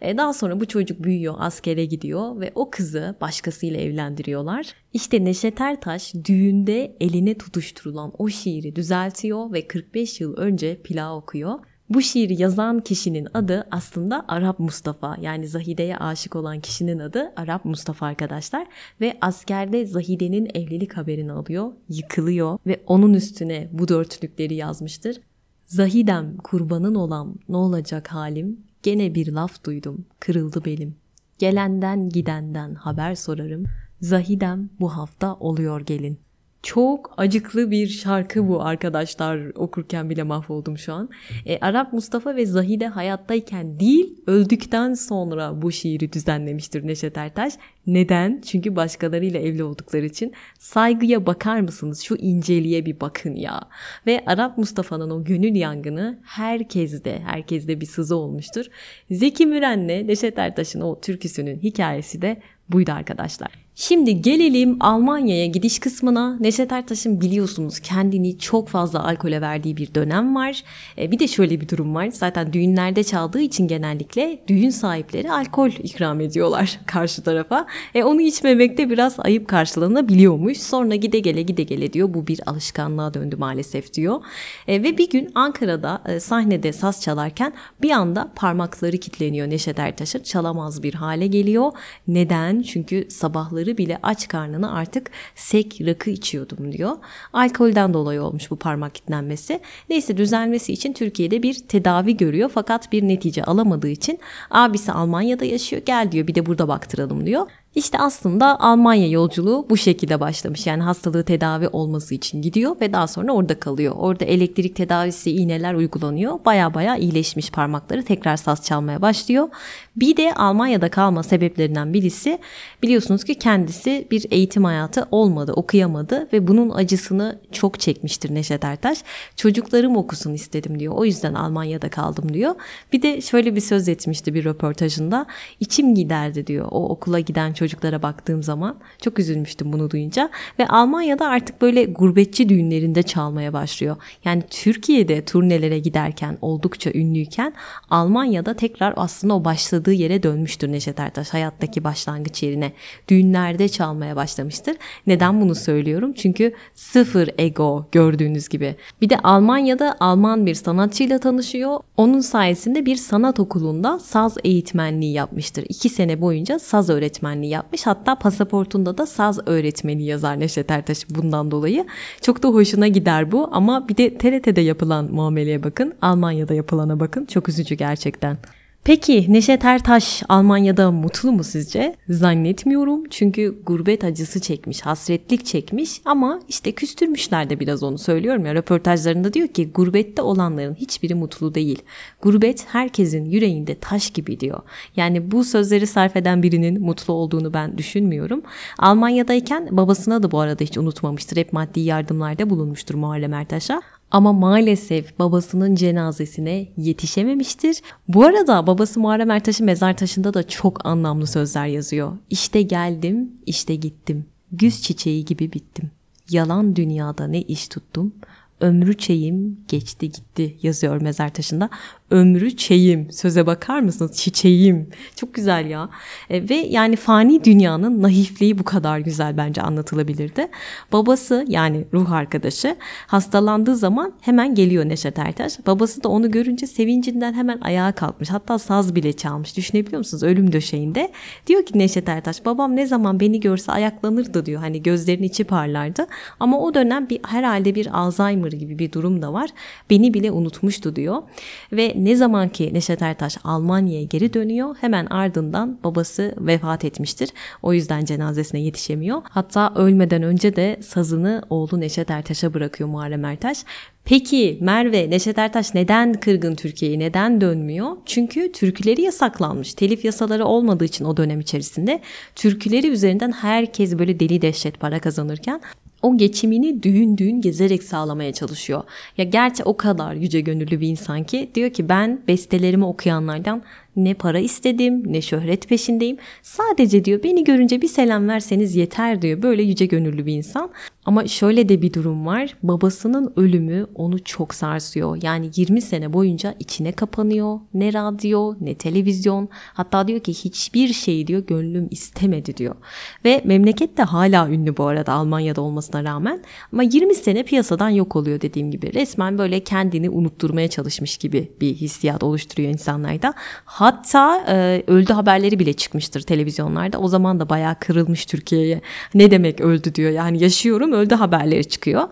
B: E, daha sonra bu çocuk büyüyor, askere gidiyor ve o kızı başkasıyla evlendiriyorlar. İşte Neşet Ertaş düğünde eline tutuşturulan o şiiri düzeltiyor ve 45 yıl önce plağı okuyor. Bu şiiri yazan kişinin adı aslında Arap Mustafa. Yani Zahide'ye aşık olan kişinin adı Arap Mustafa arkadaşlar. Ve askerde Zahide'nin evlilik haberini alıyor, yıkılıyor ve onun üstüne bu dörtlükleri yazmıştır. Zahidem kurbanın olam ne olacak halim? Gene bir laf duydum, kırıldı belim. Gelenden gidenden haber sorarım. Zahidem bu hafta oluyor gelin. Çok acıklı bir şarkı bu arkadaşlar. Okurken bile mahvoldum şu an. E, Arap Mustafa ve Zahide hayattayken değil, öldükten sonra bu şiiri düzenlemiştir Neşet Ertaş. Neden? Çünkü başkalarıyla evli oldukları için. Saygıya bakar mısınız? Şu inceliğe bir bakın ya. Ve Arap Mustafa'nın o gönül yangını herkeste, herkeste bir sızı olmuştur. Zeki Müren'le Neşet Ertaş'ın o türküsünün hikayesi de buydu arkadaşlar. Şimdi gelelim Almanya'ya gidiş kısmına. Neşet Ertaş'ın biliyorsunuz kendini çok fazla alkole verdiği bir dönem var. E, bir de şöyle bir durum var. Zaten düğünlerde çaldığı için genellikle düğün sahipleri alkol ikram ediyorlar karşı tarafa. E, onu içmemekte biraz ayıp karşılanabiliyormuş. Sonra gide gele gide gele diyor. Bu bir alışkanlığa döndü maalesef diyor. E, ve bir gün Ankara'da e, sahnede saz çalarken bir anda parmakları kilitleniyor Neşet Ertaş'ın. Çalamaz bir hale geliyor. Neden? Çünkü sabahları bile aç karnına artık sek rakı içiyordum diyor. Alkolden dolayı olmuş bu parmak kilitlenmesi. Neyse düzelmesi için Türkiye'de bir tedavi görüyor fakat bir netice alamadığı için abisi Almanya'da yaşıyor gel diyor bir de burada baktıralım diyor. İşte aslında Almanya yolculuğu bu şekilde başlamış. Yani hastalığı tedavi olması için gidiyor ve daha sonra orada kalıyor. Orada elektrik tedavisi, iğneler uygulanıyor. Baya baya iyileşmiş parmakları tekrar saz çalmaya başlıyor. Bir de Almanya'da kalma sebeplerinden birisi biliyorsunuz ki kendisi bir eğitim hayatı olmadı, okuyamadı ve bunun acısını çok çekmiştir Neşet Ertaş. Çocuklarım okusun istedim diyor. O yüzden Almanya'da kaldım diyor. Bir de şöyle bir söz etmişti bir röportajında. İçim giderdi diyor. O okula giden çocuklara baktığım zaman çok üzülmüştüm bunu duyunca ve Almanya'da artık böyle gurbetçi düğünlerinde çalmaya başlıyor. Yani Türkiye'de turnelere giderken oldukça ünlüyken Almanya'da tekrar aslında o başladığı yere dönmüştür Neşet Ertaş hayattaki başlangıç yerine. Düğünlerde çalmaya başlamıştır. Neden bunu söylüyorum? Çünkü sıfır ego gördüğünüz gibi. Bir de Almanya'da Alman bir sanatçıyla tanışıyor. Onun sayesinde bir sanat okulunda saz eğitmenliği yapmıştır. İki sene boyunca saz öğretmenliği yapmış. Hatta pasaportunda da saz öğretmeni yazar Neşet Ertaş bundan dolayı. Çok da hoşuna gider bu ama bir de TRT'de yapılan muameleye bakın. Almanya'da yapılana bakın. Çok üzücü gerçekten. Peki Neşet Ertaş Almanya'da mutlu mu sizce? Zannetmiyorum çünkü gurbet acısı çekmiş, hasretlik çekmiş ama işte küstürmüşler de biraz onu söylüyorum ya röportajlarında diyor ki gurbette olanların hiçbiri mutlu değil. Gurbet herkesin yüreğinde taş gibi diyor. Yani bu sözleri sarf eden birinin mutlu olduğunu ben düşünmüyorum. Almanya'dayken babasına da bu arada hiç unutmamıştır. Hep maddi yardımlarda bulunmuştur Muharrem Ertaş'a. Ama maalesef babasının cenazesine yetişememiştir. Bu arada babası Muharrem Ertaş'ın mezar taşında da çok anlamlı sözler yazıyor. İşte geldim, işte gittim. Güz çiçeği gibi bittim. Yalan dünyada ne iş tuttum. Ömrü çeyim geçti gitti yazıyor mezar taşında. Ömrü çeyim söze bakar mısınız? Çiçeğim. Çok güzel ya. E, ve yani fani dünyanın naifliği bu kadar güzel bence anlatılabilirdi. Babası yani ruh arkadaşı hastalandığı zaman hemen geliyor Neşet Ertaş. Babası da onu görünce sevincinden hemen ayağa kalkmış. Hatta saz bile çalmış. Düşünebiliyor musunuz? Ölüm döşeğinde. Diyor ki Neşet Ertaş babam ne zaman beni görse ayaklanırdı diyor. Hani gözlerinin içi parlardı. Ama o dönem bir herhalde bir Alzheimer gibi bir durum da var. Beni bile unutmuştu diyor. Ve ne zaman ki Neşet Ertaş Almanya'ya geri dönüyor hemen ardından babası vefat etmiştir. O yüzden cenazesine yetişemiyor. Hatta ölmeden önce de sazını oğlu Neşet Ertaş'a bırakıyor Muharrem Ertaş. Peki Merve, Neşet Ertaş neden kırgın Türkiye'ye, neden dönmüyor? Çünkü türküleri yasaklanmış. Telif yasaları olmadığı için o dönem içerisinde türküleri üzerinden herkes böyle deli dehşet para kazanırken o geçimini düğün düğün gezerek sağlamaya çalışıyor. Ya gerçi o kadar yüce gönüllü bir insan ki diyor ki ben bestelerimi okuyanlardan ne para istedim ne şöhret peşindeyim. Sadece diyor beni görünce bir selam verseniz yeter diyor. Böyle yüce gönüllü bir insan. Ama şöyle de bir durum var. Babasının ölümü onu çok sarsıyor. Yani 20 sene boyunca içine kapanıyor. Ne radyo ne televizyon. Hatta diyor ki hiçbir şey diyor gönlüm istemedi diyor. Ve memleket de hala ünlü bu arada Almanya'da olmasına rağmen. Ama 20 sene piyasadan yok oluyor dediğim gibi. Resmen böyle kendini unutturmaya çalışmış gibi bir hissiyat oluşturuyor insanlarda. Hatta e, öldü haberleri bile çıkmıştır televizyonlarda. O zaman da bayağı kırılmış Türkiye'ye. Ne demek öldü diyor. Yani yaşıyorum öldü haberleri çıkıyor.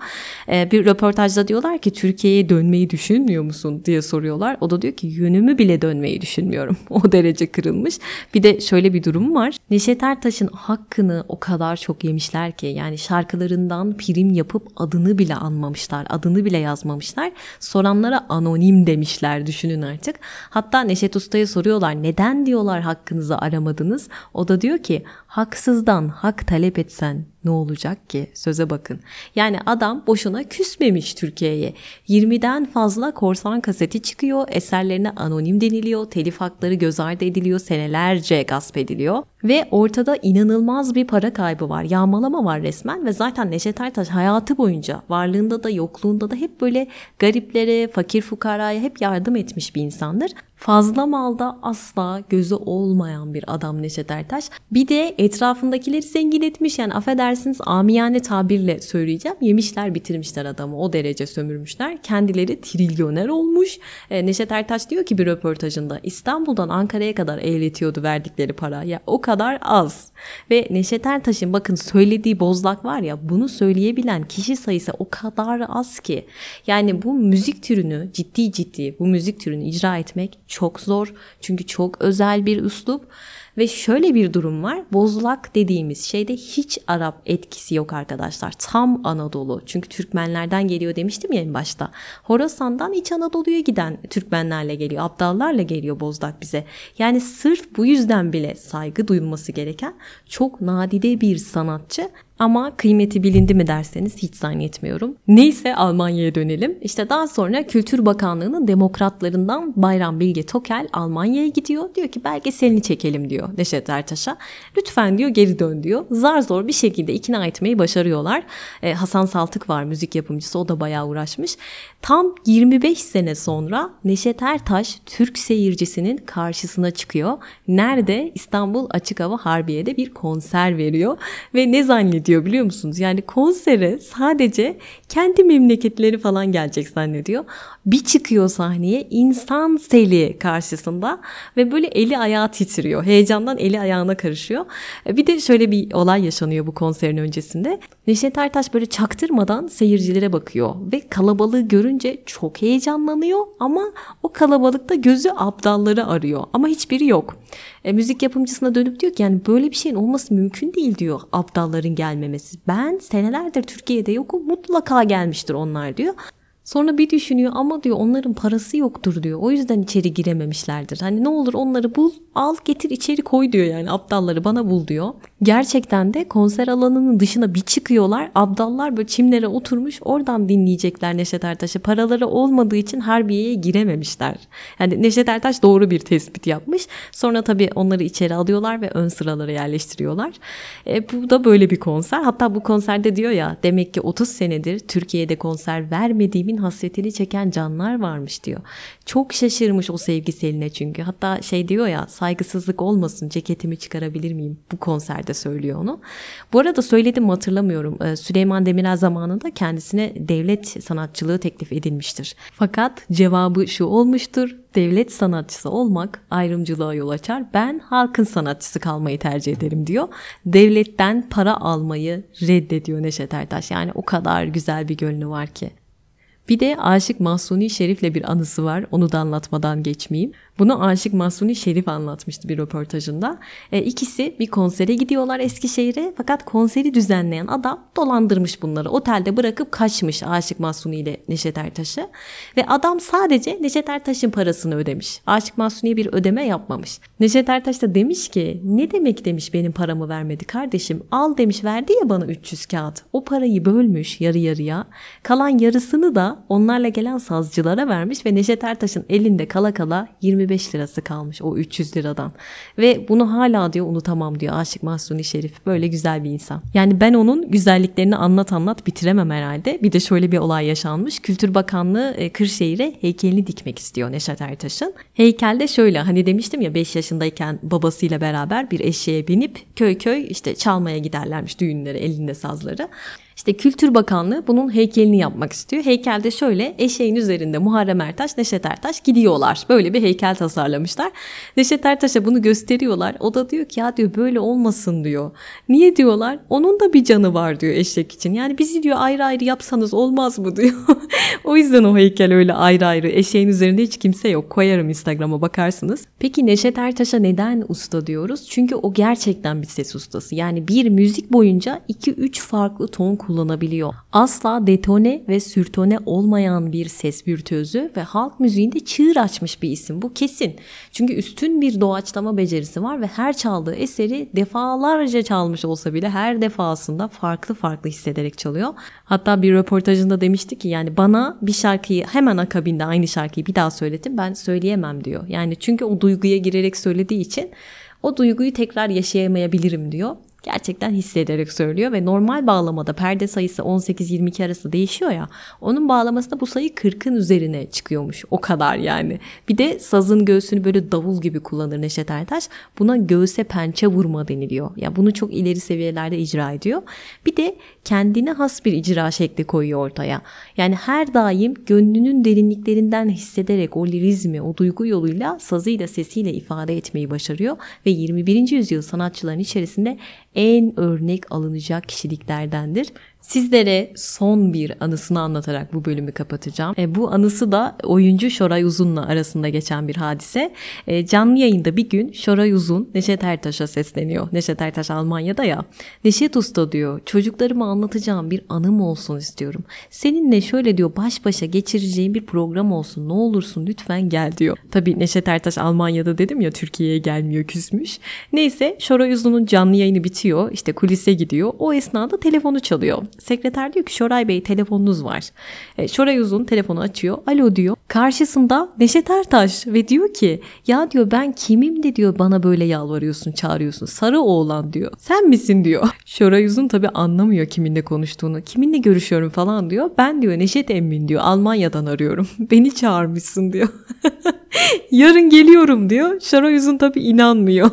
B: E, bir röportajda diyorlar ki Türkiye'ye dönmeyi düşünmüyor musun diye soruyorlar. O da diyor ki yönümü bile dönmeyi düşünmüyorum. O derece kırılmış. Bir de şöyle bir durum var. Neşet Ertaş'ın hakkını o kadar çok yemişler ki yani şarkılarından prim yapıp adını bile anmamışlar. Adını bile yazmamışlar. Soranlara anonim demişler düşünün artık. Hatta Neşet Usta'ya soruyorlar neden diyorlar hakkınızı aramadınız? O da diyor ki haksızdan hak talep etsen ne olacak ki? Söze bakın. Yani adam boşuna küsmemiş Türkiye'ye. 20'den fazla korsan kaseti çıkıyor. Eserlerine anonim deniliyor. Telif hakları göz ardı ediliyor. Senelerce gasp ediliyor. Ve ortada inanılmaz bir para kaybı var. Yağmalama var resmen ve zaten Neşet Ertaş hayatı boyunca varlığında da yokluğunda da hep böyle gariplere, fakir fukaraya hep yardım etmiş bir insandır. Fazla malda asla gözü olmayan bir adam Neşet Ertaş. Bir de etrafındakileri zengin etmiş yani affedersiniz amiyane tabirle söyleyeceğim. Yemişler bitirmişler adamı o derece sömürmüşler. Kendileri trilyoner olmuş. E, Neşet Ertaş diyor ki bir röportajında İstanbul'dan Ankara'ya kadar eğletiyordu verdikleri para. Ya o kadar az. Ve Neşet Ertaş'ın bakın söylediği bozlak var ya bunu söyleyebilen kişi sayısı o kadar az ki. Yani bu müzik türünü ciddi ciddi bu müzik türünü icra etmek çok zor. Çünkü çok özel bir üslup. Ve şöyle bir durum var. Bozlak dediğimiz şeyde hiç Arap etkisi yok arkadaşlar. Tam Anadolu. Çünkü Türkmenlerden geliyor demiştim ya en başta. Horasan'dan İç Anadolu'ya giden Türkmenlerle geliyor. Abdallarla geliyor Bozlak bize. Yani sırf bu yüzden bile saygı duyulması gereken çok nadide bir sanatçı ama kıymeti bilindi mi derseniz hiç zannetmiyorum. Neyse Almanya'ya dönelim. İşte daha sonra Kültür Bakanlığı'nın demokratlarından Bayram Bilge Tokel Almanya'ya gidiyor. Diyor ki belgeselini çekelim diyor Neşet Ertaş'a. Lütfen diyor geri dön diyor. Zar zor bir şekilde ikna etmeyi başarıyorlar. Ee, Hasan Saltık var müzik yapımcısı o da bayağı uğraşmış. Tam 25 sene sonra Neşet Ertaş Türk seyircisinin karşısına çıkıyor. Nerede? İstanbul Açık Hava Harbiye'de bir konser veriyor. Ve ne zannediyor biliyor musunuz? Yani konsere sadece kendi memleketleri falan gelecek zannediyor. Bir çıkıyor sahneye insan seli karşısında ve böyle eli ayağı titriyor. Heyecan heyecandan eli ayağına karışıyor. E, Bir de şöyle bir olay yaşanıyor bu konserin öncesinde. Neşet Ertaş böyle çaktırmadan seyircilere bakıyor ve kalabalığı görünce çok heyecanlanıyor ama o kalabalıkta gözü abdalları arıyor ama hiçbiri yok. E, müzik yapımcısına dönüp diyor ki yani böyle bir şeyin olması mümkün değil diyor abdalların gelmemesi. Ben senelerdir Türkiye'de yokum mutlaka gelmiştir onlar diyor. Sonra bir düşünüyor ama diyor onların parası yoktur diyor. O yüzden içeri girememişlerdir. Hani ne olur onları bul, al, getir içeri koy diyor yani. Aptalları bana bul diyor. Gerçekten de konser alanının dışına bir çıkıyorlar. Abdallar böyle çimlere oturmuş oradan dinleyecekler Neşet Ertaş'ı. Paraları olmadığı için Harbiye'ye girememişler. Yani Neşet Ertaş doğru bir tespit yapmış. Sonra tabii onları içeri alıyorlar ve ön sıralara yerleştiriyorlar. E, bu da böyle bir konser. Hatta bu konserde diyor ya demek ki 30 senedir Türkiye'de konser vermediğimin hasretini çeken canlar varmış diyor. Çok şaşırmış o sevgiseline çünkü. Hatta şey diyor ya saygısızlık olmasın ceketimi çıkarabilir miyim? Bu konserde söylüyor onu. Bu arada söyledim hatırlamıyorum. Ee, Süleyman Demirel zamanında kendisine devlet sanatçılığı teklif edilmiştir. Fakat cevabı şu olmuştur. Devlet sanatçısı olmak ayrımcılığa yol açar. Ben halkın sanatçısı kalmayı tercih ederim diyor. Devletten para almayı reddediyor Neşet Ertaş. Yani o kadar güzel bir gönlü var ki. Bir de Aşık Mahsuni Şerif'le bir anısı var. Onu da anlatmadan geçmeyeyim. Bunu Aşık Mahsuni Şerif anlatmıştı bir röportajında. E, ikisi bir konsere gidiyorlar Eskişehir'e fakat konseri düzenleyen adam dolandırmış bunları. Otelde bırakıp kaçmış Aşık Mahsuni ile Neşet Ertaş'ı. Ve adam sadece Neşet Ertaş'ın parasını ödemiş. Aşık Mahsuni'ye bir ödeme yapmamış. Neşet Ertaş da demiş ki ne demek demiş benim paramı vermedi kardeşim. Al demiş verdi ya bana 300 kağıt. O parayı bölmüş yarı yarıya. Kalan yarısını da onlarla gelen sazcılara vermiş ve Neşet Ertaş'ın elinde kala kala 25 lirası kalmış o 300 liradan. Ve bunu hala diyor unutamam diyor Aşık Mahsuni Şerif. Böyle güzel bir insan. Yani ben onun güzelliklerini anlat anlat bitiremem herhalde. Bir de şöyle bir olay yaşanmış. Kültür Bakanlığı e, Kırşehir'e heykelini dikmek istiyor Neşet Ertaş'ın. Heykelde şöyle hani demiştim ya 5 yaşındayken babasıyla beraber bir eşeğe binip köy köy işte çalmaya giderlermiş düğünleri elinde sazları. İşte Kültür Bakanlığı bunun heykelini yapmak istiyor. Heykelde şöyle eşeğin üzerinde Muharrem Ertaş, Neşet Ertaş gidiyorlar. Böyle bir heykel tasarlamışlar. Neşet Ertaş'a bunu gösteriyorlar. O da diyor ki ya diyor böyle olmasın diyor. Niye diyorlar? Onun da bir canı var diyor eşek için. Yani bizi diyor ayrı ayrı yapsanız olmaz mı diyor. o yüzden o heykel öyle ayrı ayrı. Eşeğin üzerinde hiç kimse yok. Koyarım Instagram'a bakarsınız. Peki Neşet Ertaş'a neden usta diyoruz? Çünkü o gerçekten bir ses ustası. Yani bir müzik boyunca 2-3 farklı ton kullanabiliyor. Asla detone ve sürtone olmayan bir ses virtüözü ve halk müziğinde çığır açmış bir isim. Bu kesin. Çünkü üstün bir doğaçlama becerisi var ve her çaldığı eseri defalarca çalmış olsa bile her defasında farklı farklı hissederek çalıyor. Hatta bir röportajında demişti ki yani bana bir şarkıyı hemen akabinde aynı şarkıyı bir daha söyletin ben söyleyemem diyor. Yani çünkü o duyguya girerek söylediği için o duyguyu tekrar yaşayamayabilirim diyor gerçekten hissederek söylüyor ve normal bağlamada perde sayısı 18-22 arası değişiyor ya onun bağlamasında bu sayı 40'ın üzerine çıkıyormuş o kadar yani. Bir de sazın göğsünü böyle davul gibi kullanır Neşet Ertaş buna göğse pençe vurma deniliyor. Ya yani bunu çok ileri seviyelerde icra ediyor. Bir de kendine has bir icra şekli koyuyor ortaya. Yani her daim gönlünün derinliklerinden hissederek o lirizmi, o duygu yoluyla sazıyla sesiyle ifade etmeyi başarıyor ve 21. yüzyıl sanatçıların içerisinde en örnek alınacak kişiliklerdendir. Sizlere son bir anısını anlatarak bu bölümü kapatacağım. E, bu anısı da oyuncu Şoray Uzun'la arasında geçen bir hadise. E, canlı yayında bir gün Şoray Uzun Neşet Ertaş'a sesleniyor. Neşet Ertaş Almanya'da ya. Neşet Usta diyor çocuklarıma anlatacağım bir anım olsun istiyorum. Seninle şöyle diyor baş başa geçireceğim bir program olsun ne olursun lütfen gel diyor. Tabii Neşet Ertaş Almanya'da dedim ya Türkiye'ye gelmiyor küsmüş. Neyse Şoray Uzun'un canlı yayını bitiyor işte kulise gidiyor. O esnada telefonu çalıyor. Sekreter diyor ki Şoray Bey telefonunuz var. E, Şoray Uzun telefonu açıyor. Alo diyor. Karşısında Neşet Ertaş ve diyor ki ya diyor ben kimim de diyor bana böyle yalvarıyorsun çağırıyorsun. Sarı oğlan diyor. Sen misin diyor. Şoray Uzun tabi anlamıyor kiminle konuştuğunu. Kiminle görüşüyorum falan diyor. Ben diyor Neşet Emmin diyor Almanya'dan arıyorum. Beni çağırmışsın diyor. Yarın geliyorum diyor. Şoray Uzun tabi inanmıyor.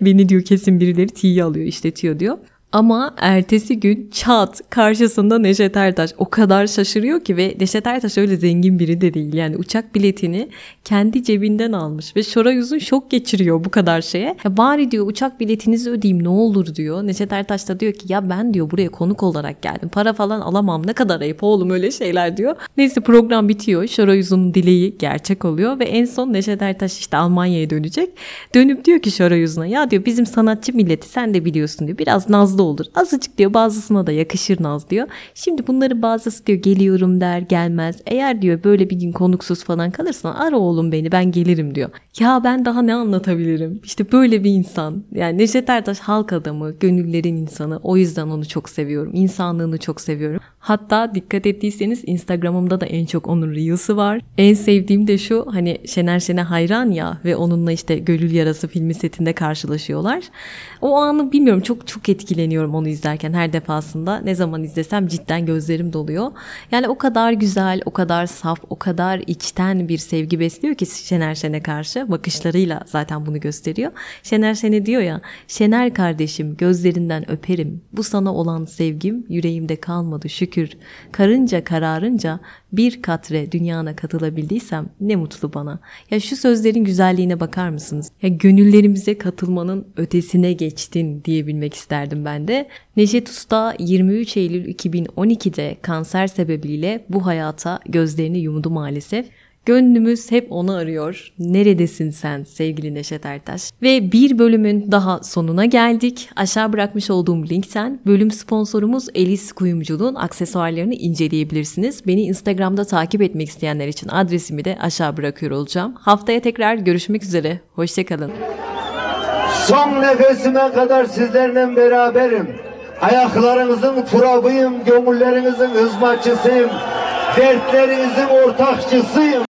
B: Beni diyor kesin birileri tiye alıyor işletiyor diyor. Ama ertesi gün çat karşısında Neşet Ertaş o kadar şaşırıyor ki ve Neşet Ertaş öyle zengin biri de değil. Yani uçak biletini kendi cebinden almış ve Şoray Uzun şok geçiriyor bu kadar şeye. Ya bari diyor uçak biletinizi ödeyeyim ne olur diyor. Neşet Ertaş da diyor ki ya ben diyor buraya konuk olarak geldim. Para falan alamam ne kadar ayıp oğlum öyle şeyler diyor. Neyse program bitiyor. Şoray Uzun'un dileği gerçek oluyor ve en son Neşet Ertaş işte Almanya'ya dönecek. Dönüp diyor ki Şoray Uzun'a ya diyor bizim sanatçı milleti sen de biliyorsun diyor. Biraz nazlı olur. Azıcık diyor bazısına da yakışır naz diyor. Şimdi bunları bazısı diyor geliyorum der gelmez. Eğer diyor böyle bir gün konuksuz falan kalırsan ara oğlum beni ben gelirim diyor. Ya ben daha ne anlatabilirim? İşte böyle bir insan. Yani Neşet Ertaş halk adamı, gönüllerin insanı. O yüzden onu çok seviyorum. İnsanlığını çok seviyorum. Hatta dikkat ettiyseniz Instagram'ımda da en çok onun Reels'ı var. En sevdiğim de şu hani Şener Şen'e hayran ya ve onunla işte Gönül Yarası filmi setinde karşılaşıyorlar. O anı bilmiyorum çok çok etkileniyorum onu izlerken her defasında. Ne zaman izlesem cidden gözlerim doluyor. Yani o kadar güzel, o kadar saf, o kadar içten bir sevgi besliyor ki Şener Şen'e karşı. Bakışlarıyla zaten bunu gösteriyor. Şener Şen'e diyor ya, Şener kardeşim gözlerinden öperim. Bu sana olan sevgim yüreğimde kalmadı şükür. Karınca kararınca bir katre dünyana katılabildiysem ne mutlu bana. Ya şu sözlerin güzelliğine bakar mısınız? Ya gönüllerimize katılmanın ötesine geçtin diyebilmek isterdim ben de. Neşet Usta 23 Eylül 2012'de kanser sebebiyle bu hayata gözlerini yumdu maalesef. Gönlümüz hep onu arıyor. Neredesin sen sevgili Neşet Ertaş? Ve bir bölümün daha sonuna geldik. Aşağı bırakmış olduğum linkten bölüm sponsorumuz Elis Kuyumculuğun aksesuarlarını inceleyebilirsiniz. Beni Instagram'da takip etmek isteyenler için adresimi de aşağı bırakıyor olacağım. Haftaya tekrar görüşmek üzere. Hoşçakalın.
C: Son nefesime kadar sizlerle beraberim. Ayaklarınızın turabıyım, gönüllerinizin hizmetçisiyim. Dertlerinizin ortakçısıyım.